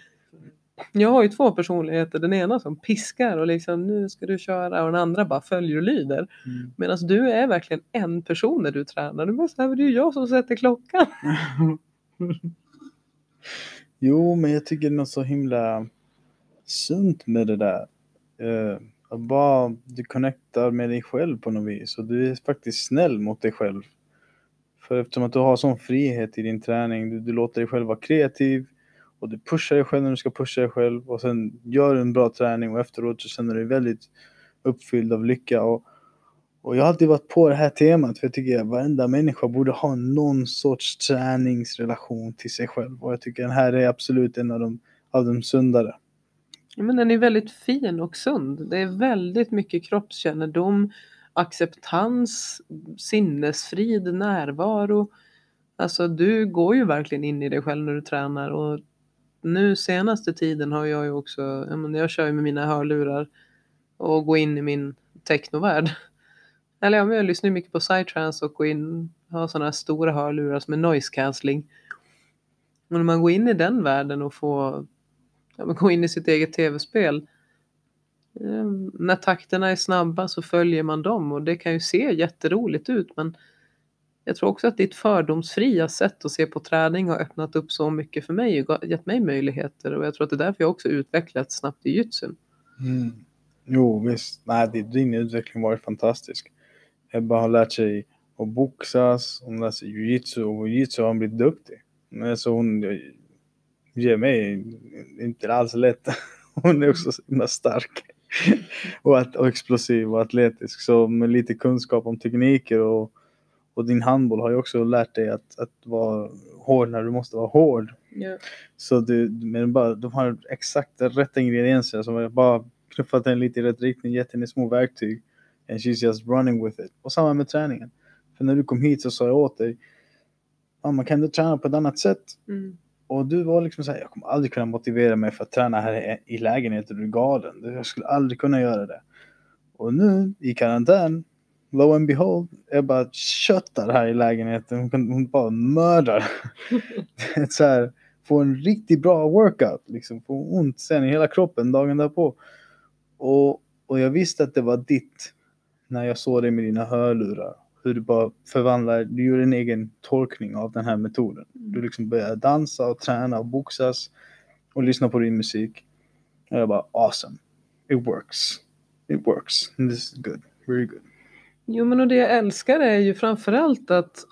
Jag har ju två personligheter, den ena som piskar och liksom nu ska du köra och den andra bara följer och lyder. Mm. Medan du är verkligen en person när du tränar. Du bara så här, det är ju jag som sätter klockan. Jo, men jag tycker det är något så himla sunt med det där. Uh, att bara du connectar med dig själv på något vis och du är faktiskt snäll mot dig själv. För eftersom att du har sån frihet i din träning, du, du låter dig själv vara kreativ och du pushar dig själv när du ska pusha dig själv och sen gör du en bra träning och efteråt så känner du dig väldigt uppfylld av lycka. Och och jag har alltid varit på det här temat för jag tycker att varenda människa borde ha någon sorts träningsrelation till sig själv. Och jag tycker den här är absolut en av de, av de sundare. Ja, men den är väldigt fin och sund. Det är väldigt mycket kroppskännedom, acceptans, sinnesfrid, närvaro. Alltså du går ju verkligen in i dig själv när du tränar och nu senaste tiden har jag ju också, jag, menar, jag kör ju med mina hörlurar och går in i min technovärld. Eller ja, jag lyssnar mycket på psytrance och går in, har sådana här stora hörlurar som är noise cancelling. Men när man går in i den världen och får ja, gå in i sitt eget tv-spel. Eh, när takterna är snabba så följer man dem och det kan ju se jätteroligt ut men jag tror också att ditt fördomsfria sätt att se på träning har öppnat upp så mycket för mig och gett mig möjligheter och jag tror att det är därför jag också utvecklats snabbt i jujutsun. Mm. Jo visst, nej din utveckling har varit fantastisk. Ebba har lärt sig att boxas, hon lärt sig jujitsu och jujitsu har hon blivit duktig. Men så hon ger mig inte alls lätt. Hon är också så himla stark. och, att, och explosiv och atletisk. Så med lite kunskap om tekniker och, och din handboll har ju också lärt dig att, att vara hård när du måste vara hård. Ja. Så du, men bara, de har exakt rätta ingredienserna som jag bara knuffat den lite i rätt riktning, gett henne små verktyg. And she's just running with it. Och samma med träningen. För när du kom hit så sa jag åt dig, ja, man kan du träna på ett annat sätt? Mm. Och du var liksom såhär, jag kommer aldrig kunna motivera mig för att träna här i lägenheten, du är galen. Jag skulle aldrig kunna göra det. Och nu i karantän, lo and behold, jag bara köttar här i lägenheten. Hon, kan, hon bara mördar. så här, få en riktigt bra workout, liksom. Få ont sen i hela kroppen dagen därpå. Och, och jag visste att det var ditt när jag såg dig med dina hörlurar. Hur du bara förvandlar, du gör en egen tolkning av den här metoden. Du liksom börjar dansa och träna och boxas och lyssna på din musik. Och jag bara awesome. It works. It works. This is good. Very good. Jo men och det jag älskar är ju framförallt att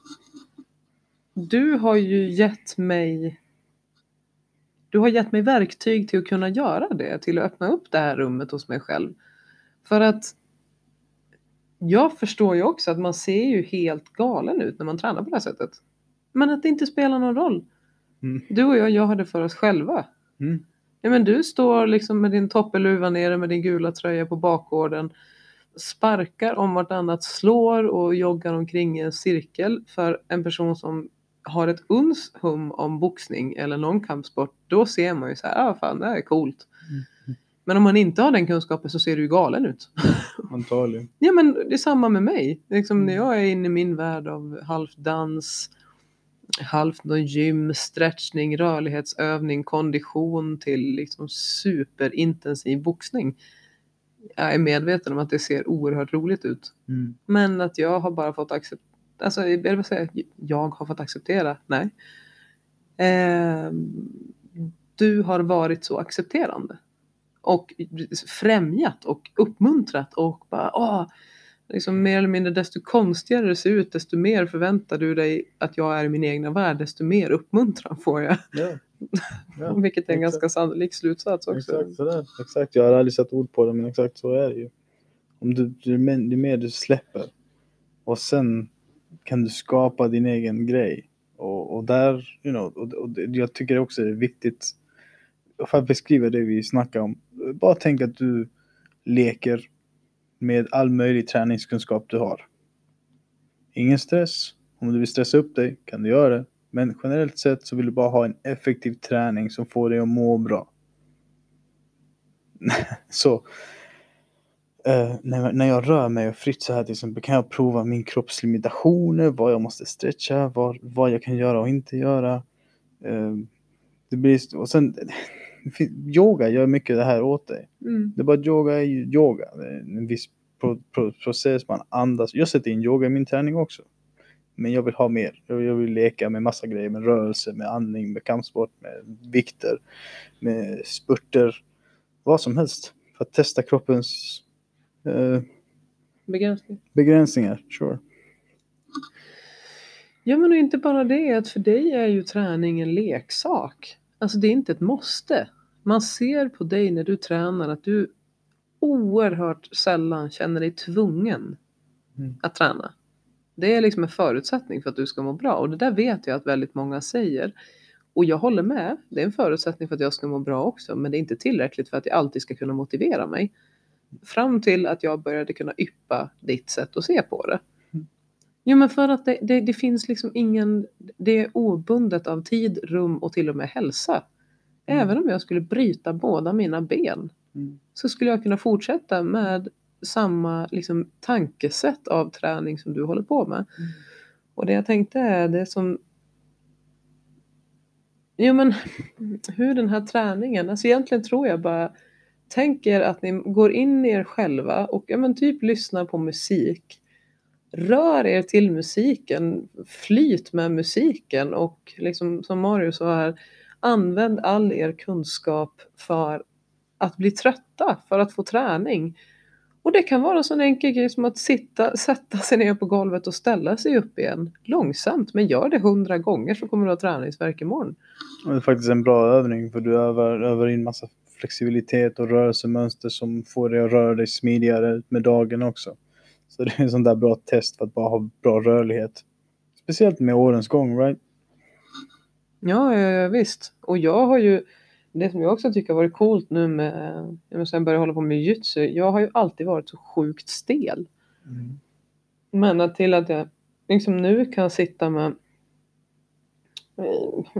du har ju gett mig du har gett mig verktyg till att kunna göra det, till att öppna upp det här rummet hos mig själv. För att jag förstår ju också att man ser ju helt galen ut när man tränar på det här sättet. Men att det inte spelar någon roll. Mm. Du och jag gör det för oss själva. Mm. Ja, men du står liksom med din toppeluva nere med din gula tröja på bakgården. Sparkar om vartannat, slår och joggar omkring i en cirkel för en person som har ett uns hum om boxning eller någon kampsport. Då ser man ju så här, ah, fan det här är coolt. Men om man inte har den kunskapen så ser du ju galen ut. Antagligen. Ja men det är samma med mig. Liksom när Mm. jag är inne i min värld av halvt dans, halvt någon gym, stretchning, rörlighetsövning, kondition till liksom superintensiv boxning. Jag är medveten om att det ser oerhört roligt ut. Mm. Men att jag har bara fått acceptera, alltså eller vad säger jag, jag har fått acceptera, nej. Eh, du har varit så accepterande. Och främjat och uppmuntrat och bara åh, liksom mer eller mindre desto konstigare det ser ut desto mer förväntar du dig att jag är i min egna värld desto mer uppmuntran får jag. Ja. ja. Vilket är en exakt. ganska sannolik slutsats också. Exakt sådär. Exakt, jag har aldrig satt ord på det men exakt så är det ju. Om du, ju mer du släpper och sen kan du skapa din egen grej. Och, och där, you know, och, och jag tycker också det är viktigt för att beskriva det vi snackar om. Bara tänk att du leker med all möjlig träningskunskap du har. Ingen stress. Om du vill stressa upp dig kan du göra det. Men generellt sett så vill du bara ha en effektiv träning som får dig att må bra. så uh, när, när jag rör mig fritt så här till exempel kan jag prova min kropps limitationer, vad jag måste stretcha, vad, vad jag kan göra och inte göra. Uh, det blir, och sen yoga gör mycket det här åt dig. Mm. Det är bara att yoga är ju yoga. Det är en viss pro, pro, process, man andas. Jag sätter in yoga i min träning också. Men jag vill ha mer. Jag jag vill leka med massa grejer, med rörelse, med andning, med kampsport, med vikter, med spurter. Vad som helst. För att testa kroppens eh, Begränsning. begränsningar. Sure. Ja men inte bara det, att för dig är ju träning en leksak. Alltså det är inte ett måste. Man ser på dig när du tränar att du oerhört sällan känner dig tvungen Mm. att träna. Det är liksom en förutsättning för att du ska må bra och det där vet jag att väldigt många säger. Och jag håller med, det är en förutsättning för att jag ska må bra också men det är inte tillräckligt för att jag alltid ska kunna motivera mig. Fram till att jag började kunna yppa ditt sätt att se på det. Jo men för att det, det, det finns liksom ingen, det är obundet av tid, rum och till och med hälsa. Mm. Även om jag skulle bryta båda mina ben Mm. så skulle jag kunna fortsätta med samma liksom, tankesätt av träning som du håller på med. Mm. Och det jag tänkte är det som Jo men hur den här träningen, alltså egentligen tror jag bara Tänk er att ni går in i er själva och ja, men typ lyssnar på musik. Rör er till musiken, flyt med musiken och liksom som Mario sa här, använd all er kunskap för att bli trötta, för att få träning. Och det kan vara en sån enkel grej som att sitta, sätta sig ner på golvet och ställa sig upp igen långsamt. Men gör det hundra gånger så kommer du ha träningsvärk imorgon. Det är faktiskt en bra övning för du övar, övar in massa flexibilitet och rörelsemönster som får dig att röra dig smidigare med dagen också. Så det är en sån där bra test för att bara ha bra rörlighet. Speciellt med årens gång, right? Ja, ja, ja visst. Och jag har ju, det som jag också tycker har varit coolt nu med, jag sen började hålla på med jujutsu, jag har ju alltid varit så sjukt stel. Mm. Men att till att jag liksom nu kan sitta med,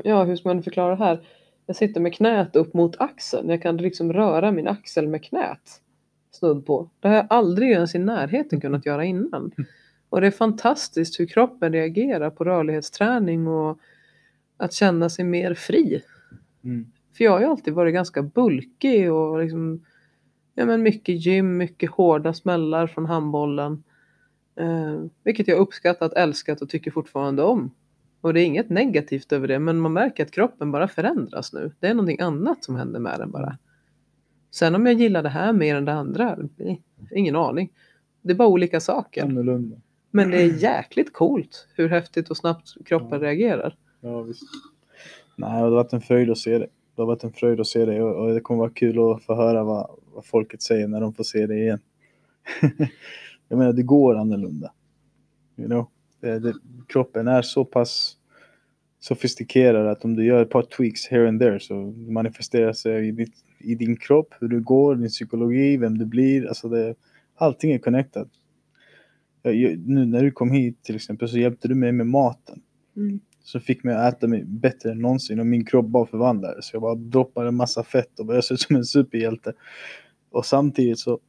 ja hur ska man förklara det här? Jag sitter med knät upp mot axeln. Jag kan liksom röra min axel med knät. Snudd på. Det har jag aldrig ens i närheten kunnat göra innan. Och det är fantastiskt hur kroppen reagerar på rörlighetsträning och att känna sig mer fri. Mm. För jag har ju alltid varit ganska bulkig och liksom, ja men mycket gym, mycket hårda smällar från handbollen. Eh, vilket jag uppskattat, älskat och tycker fortfarande om. Och det är inget negativt över det, men man märker att kroppen bara förändras nu. Det är någonting annat som händer med den bara. Sen om jag gillar det här mer än det andra, eh, ingen aning. Det är bara olika saker. Annorlunda. Men det är jäkligt coolt hur häftigt och snabbt kroppen Ja. reagerar. Ja, visst. Nej, det har varit en fröjd att se det. Det har varit en fröjd att se det och, det kommer vara kul att få höra vad, vad folket säger när de får se det igen. jag menar, det går annorlunda. You know? det, det, kroppen är så pass sofistikerad att om du gör ett par tweaks here and there så manifesterar sig i, ditt, i din kropp, hur du går, din psykologi, vem du blir. Alltså det, allting är connected. Jag, jag, nu när du kom hit till exempel så hjälpte du mig med maten Mm. Som fick mig att äta mig bättre än någonsin och min kropp bara förvandlades. Jag bara droppade en massa fett och började se ut som en superhjälte. Och samtidigt så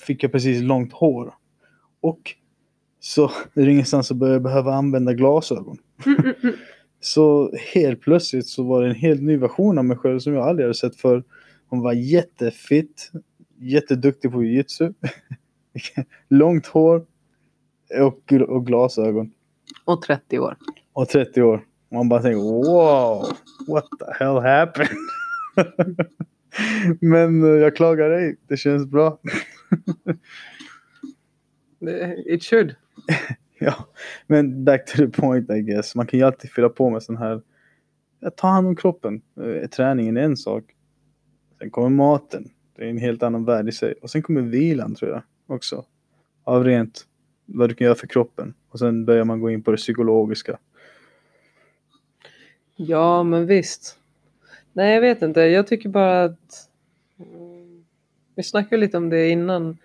fick jag precis långt hår. Och så är det ingenstans så började jag behöva använda glasögon. Så helt plötsligt så var det en helt ny version av mig själv som jag aldrig hade sett för. Hon var jättefit, jätteduktig på jujutsu, långt hår och, och glasögon Och 30 år. och 30 år. Man bara tänker wow, what the hell happened? Men eh, jag klagar ej, det känns bra. Det- It should. ja, men back to the point I guess. Man kan ju alltid fylla på med sån här, ta hand om kroppen. Eh, Träningen är en sak. Sen kommer maten. Det är en helt annan värld i sig. Och sen kommer vilan tror jag också. Av rent vad du kan göra för kroppen. Och sen börjar man gå in på det psykologiska. Ja, men visst. Nej, jag vet inte. Jag tycker bara att... Mm, vi snackade lite om det innan.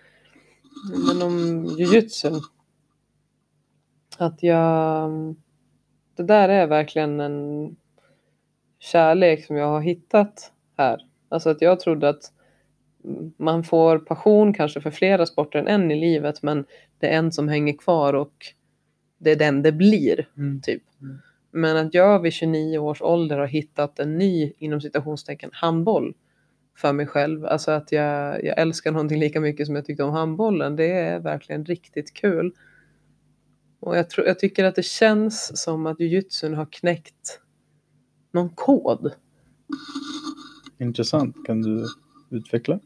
Men om jujutsun. Att jag... Det där är verkligen en kärlek som jag har hittat här. Alltså att jag trodde att man får passion kanske för flera sporter än en i livet men det är en som hänger kvar och det är den det blir. Typ. Mm. Men att jag vid 29 års ålder har hittat en ny, inom citationstecken, handboll för mig själv. Alltså att jag, jag älskar någonting lika mycket som jag tyckte om handbollen. Det är verkligen riktigt kul. Och jag, tror, jag tycker att det känns som att jujutsun har knäckt någon kod. Intressant. Kan du utveckla?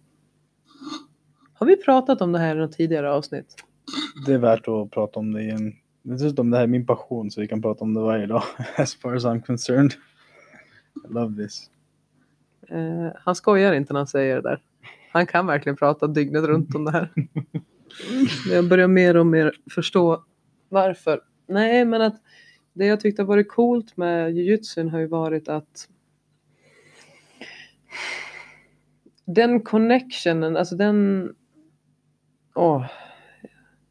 Har vi pratat om det här i något tidigare avsnitt? Det är värt att prata om det igen. Dessutom det här är min passion så vi kan prata om det varje dag. As far as I'm concerned. I love this. Eh, han skojar inte när han säger det där. Han kan verkligen prata dygnet runt om det här. Men jag börjar mer och mer förstå varför. Nej, men att det jag tyckte har varit coolt med jujutsun har ju varit att den connectionen, alltså den... Åh,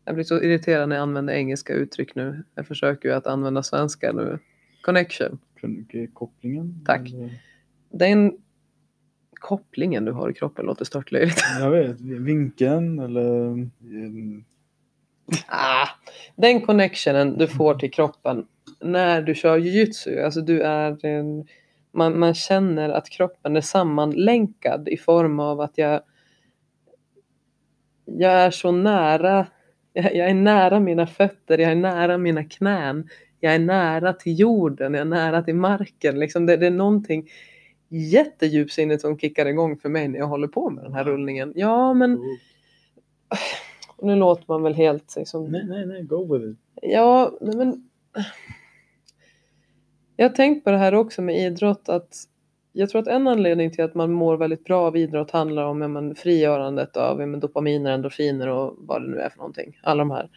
jag blir så irriterad när jag använder engelska uttryck nu. Jag försöker ju att använda svenska nu. Connection. Ge kopplingen? Tack. Eller- Den kopplingen du har i kroppen låter störtlöjligt. Jag vet, vinkeln eller... mm, Ah, den connectionen du får till kroppen när du kör jujutsu, alltså du är en, man, man känner att kroppen är sammanlänkad i form av att jag jag är så nära jag, jag är nära mina fötter, jag är nära mina knän jag är nära till jorden, jag är nära till marken liksom det, det är någonting jättedjupsinnigt som kickar igång för mig när jag håller på med den här rullningen ja men nu låter man väl helt liksom, Nej, nej, nej, go with it. Ja, men. Jag har tänkt på det här också med idrott att jag tror att en anledning till att man mår väldigt bra av idrott handlar om ja, men, frigörandet av ja, men, dopaminer, endorfiner och vad det nu är för någonting. Alla de här.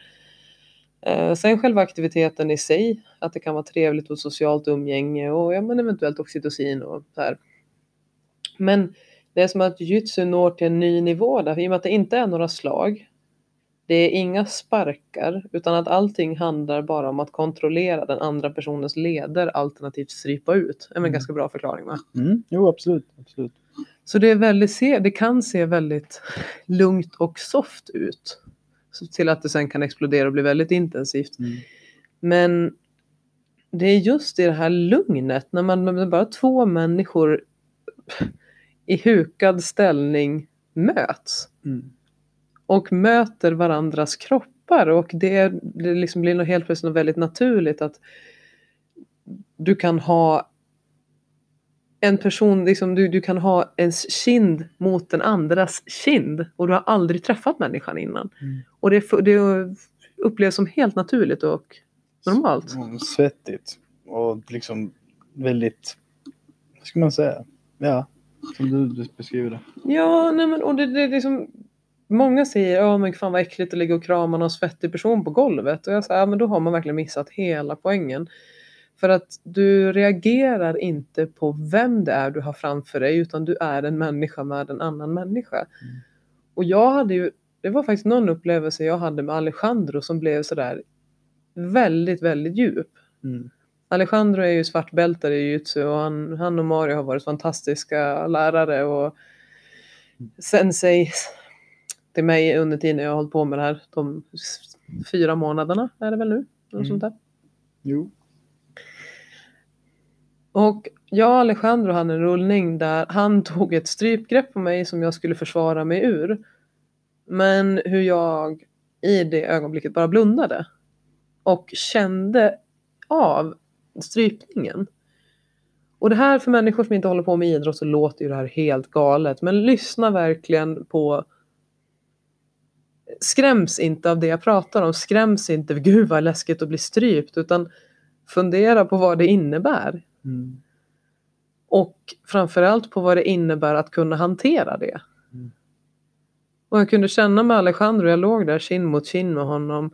Eh, sen själva aktiviteten i sig, att det kan vara trevligt och socialt umgänge och ja, men eventuellt oxytocin och så här. Men det är som att jujutsu når till en ny nivå där, i och med att det inte är några slag. Det är inga sparkar, utan att allting handlar bara om att kontrollera den andra personens leder alternativt strypa ut. Det är en Mm. ganska bra förklaring va? Mm, jo, absolut. absolut. Så det, är väldigt, se- det kan se väldigt lugnt och soft ut. Så till att det sen kan explodera och bli väldigt intensivt. Mm. Men det är just i det här lugnet, när man när bara två människor i hukad ställning möts Mm. Och möter varandras kroppar och det, det liksom blir något helt plötsligt något väldigt naturligt att du kan ha en person, liksom, du, du kan ha ens kind mot den andras kind och du har aldrig träffat människan innan. Mm. Och det, det upplevs som helt naturligt och normalt. Mm, svettigt. Och liksom väldigt, vad ska man säga? Ja, som du, du beskriver det. Ja, nej men och det, det är liksom Många säger ja men fan vad äckligt att ligga och krama någon svettig person på golvet. Och jag säger ja men då har man verkligen missat hela poängen. För att du reagerar inte på vem det är du har framför dig utan du är en människa med en annan människa. Och jag hade ju, det var faktiskt någon upplevelse jag hade med Alejandro som blev sådär väldigt, väldigt djup. Mm. Alejandro är ju svartbältare i jujutsu och han, han och Mario har varit fantastiska lärare och sensei till mig under tiden jag har hållit på med det här. De fyra månaderna är det väl nu? Mm. sånt där. Jo. Och jag och Alejandro hade en rullning där han tog ett strypgrepp på mig som jag skulle försvara mig ur. Men hur jag i det ögonblicket bara blundade. Och kände av strypningen. Och det här för människor som inte håller på med idrott så låter ju det här helt galet. Men lyssna verkligen på Skräms inte av det jag pratar om. Skräms inte, gud vad läskigt att bli strypt. Utan fundera på vad det innebär. Mm. Och framförallt på vad det innebär att kunna hantera det. Mm. Och jag kunde känna med Alejandro, jag låg där kind mot kind med honom.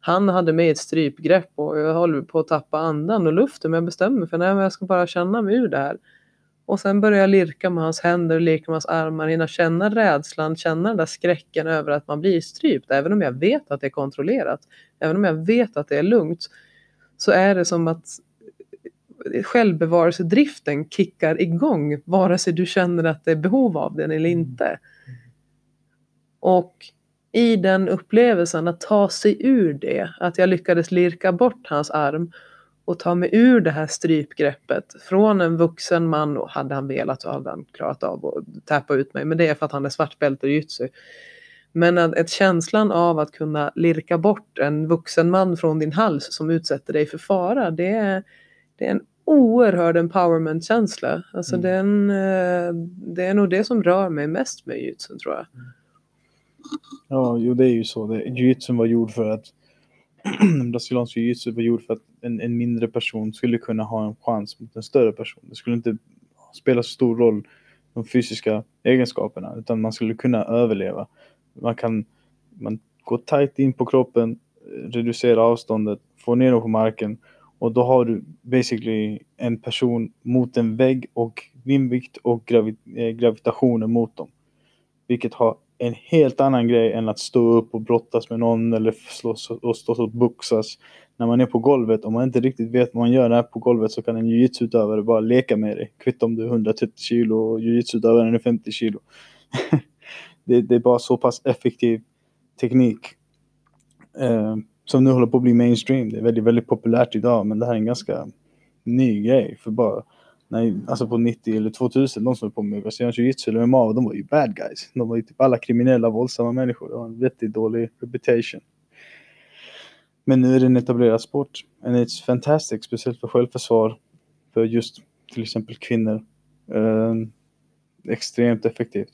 Han hade med ett strypgrepp och jag håller på att tappa andan och luften men jag bestämmer mig för men jag ska bara känna mig ur det här. Och sen börjar jag lirka med hans händer, lirka med hans armar, hinna känna rädslan, känna den där skräcken över att man blir strypt. Även om jag vet att det är kontrollerat, även om jag vet att det är lugnt, så är det som att självbevarelsedriften kickar igång vare sig du känner att det är behov av den eller inte. Och i den upplevelsen att ta sig ur det, att jag lyckades lirka bort hans arm och ta mig ur det här strypgreppet från en vuxen man och hade han velat så hade han klarat av att täppa ut mig men det är för att han är svartbälte i jujutsu. Men att, att känslan av att kunna lirka bort en vuxen man från din hals som utsätter dig för fara det är, det är en oerhörd empowerment-känsla. Alltså Mm. den, eh, det är nog det som rör mig mest med jujutsun tror jag. Ja, jo det är ju så. Jujutsun var gjord för att brasiliansk jujutsu var gjord för att en, en mindre person skulle kunna ha en chans mot en större person. Det skulle inte spela så stor roll de fysiska egenskaperna utan man skulle kunna överleva. Man kan man gå tight in på kroppen, reducera avståndet, få ner dem på marken och då har du basically en person mot en vägg och vindvikt och gravi, eh, gravitationen mot dem. Vilket har en helt annan grej än att stå upp och brottas med någon eller slåss och stå och boxas. När man är på golvet, om man inte riktigt vet vad man gör där på golvet så kan en jujutsu-utövare bara leka med dig. Kvitt om du är 130 kilo och jujutsu-utövaren är 50 kilo. det, det är bara så pass effektiv teknik. Eh, som nu håller på att bli mainstream. Det är väldigt, väldigt populärt idag men det här är en ganska ny grej. För bara Nej, alltså på 90 eller 2000, de som höll på med brasiliansk jiu-jitsu eller MMA, de var ju bad guys. De var ju typ alla kriminella, våldsamma människor. Det var en vettigt dålig reputation. Men nu är det en etablerad sport. And it's fantastic, speciellt för självförsvar. För just till exempel kvinnor. Eh, extremt effektivt.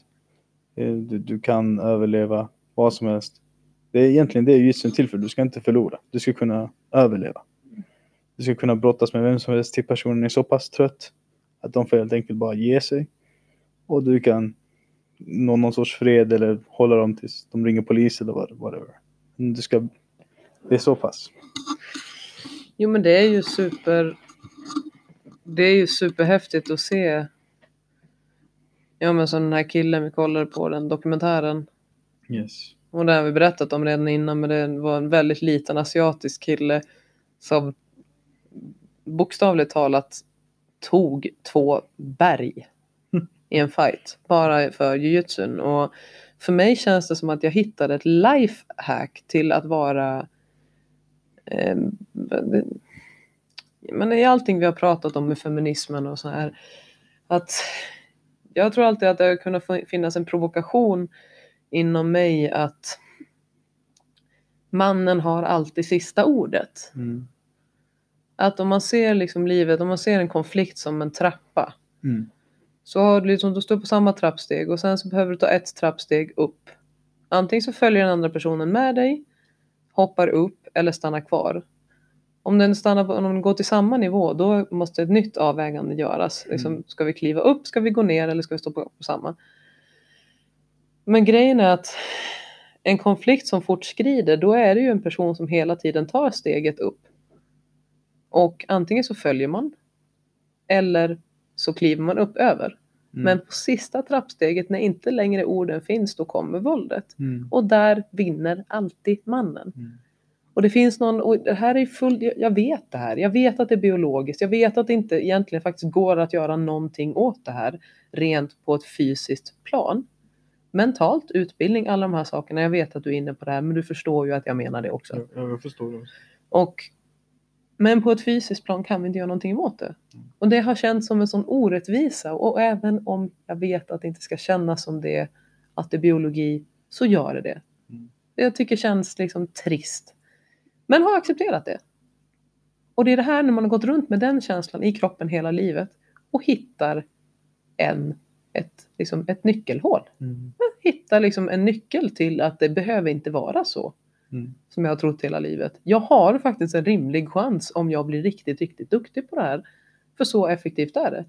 Eh, Du, du kan överleva vad som helst. Det är egentligen det jujutsun är till för. Du ska inte förlora. Du ska kunna överleva. Du ska kunna brottas med vem som helst till personen är så pass trött att de får helt enkelt bara ge sig. Och du kan nå någon sorts fred eller hålla dem tills de ringer polis eller whatever. Men Du ska... Det är så pass. Jo men det är ju super Det är ju superhäftigt att se Ja men som den här killen vi kollade på den dokumentären Yes. Och det har vi berättat om redan innan men det var en väldigt liten asiatisk kille som bokstavligt talat tog två berg i en fight bara för jujutsun och för mig känns det som att jag hittade ett lifehack till att vara eh, men i allting vi har pratat om med feminismen och så här att jag tror alltid att det har kunnat finnas en provokation inom mig att mannen har alltid sista ordet. Mm. Att om man ser liksom livet, om man ser en konflikt som en trappa Mm. så har du liksom, du står på samma trappsteg och sen så behöver du ta ett trappsteg upp. Antingen så följer den andra personen med dig, hoppar upp eller stannar kvar. Om den, stannar på, om den går till samma nivå då måste ett nytt avvägande göras. Liksom, ska vi kliva upp, ska vi gå ner eller ska vi stå på, på samma? Men grejen är att en konflikt som fortskrider då är det ju en person som hela tiden tar steget upp. Och antingen så följer man eller så kliver man upp över. Mm. Men på sista trappsteget när inte längre orden finns då kommer våldet. Mm. Och där vinner alltid mannen. Mm. Och det finns någon, och det här är full, jag- vet det här, jag vet att det är biologiskt, jag vet att det inte egentligen faktiskt går att göra någonting åt det här rent på ett fysiskt plan. Mentalt, utbildning, alla de här sakerna, jag vet att du är inne på det här men du förstår ju att jag menar det också. Jag, jag förstår det. Och, men på ett fysiskt plan kan vi inte göra någonting emot det. Och det har känts som en sån orättvisa och även om jag vet att det inte ska kännas som det, att det är biologi, så gör det det. Mm. Jag tycker känns liksom trist. Men har accepterat det. Och det är det här när man har gått runt med den känslan i kroppen hela livet och hittar en, ett, liksom ett nyckelhål. Mm. Man hittar liksom en nyckel till att det behöver inte vara så Mm. som jag har trott hela livet. Jag har faktiskt en rimlig chans om jag blir riktigt, riktigt duktig på det här. För så effektivt är det.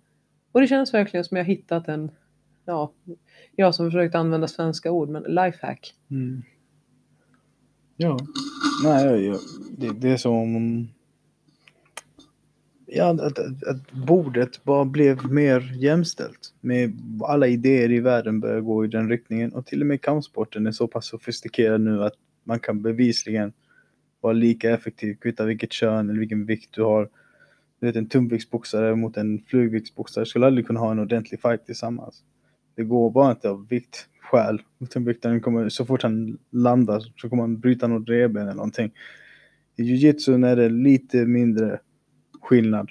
Och det känns verkligen som jag har hittat en, ja, jag som försökt använda svenska ord, men lifehack. Mm. Ja. Nej, jag, jag, det, det är som om... Ja, att, att, att bordet bara blev mer jämställt. Med alla idéer i världen börjar gå i den riktningen. Och till och med kampsporten är så pass sofistikerad nu att man kan bevisligen vara lika effektiv, kvitta vilket kön eller vilken vikt du har. Du vet, en tungviktsboxare mot en flugviktsboxare skulle aldrig kunna ha en ordentlig fight tillsammans. Det går bara inte av viktskäl. Tungviktaren kommer, så fort han landar så kommer han bryta något revben eller någonting. I jujutsun är det lite mindre skillnad.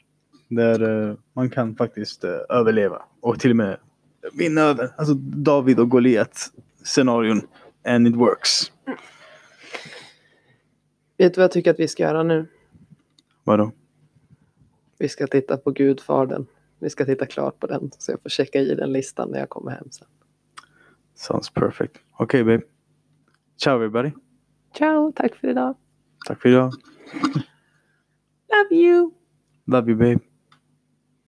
Där eh, man kan faktiskt eh, överleva och till och med vinna över. Alltså David och Goliat scenarion. And it works. Vet du vad jag tycker att vi ska göra nu? Vadå? Vi ska titta på Gudfadern. Vi ska titta klart på den så jag får checka i den listan när jag kommer hem sen. Sounds perfect. Okej babe. Ciao everybody. Ciao, tack för idag. Tack för idag. Love you! Love you babe.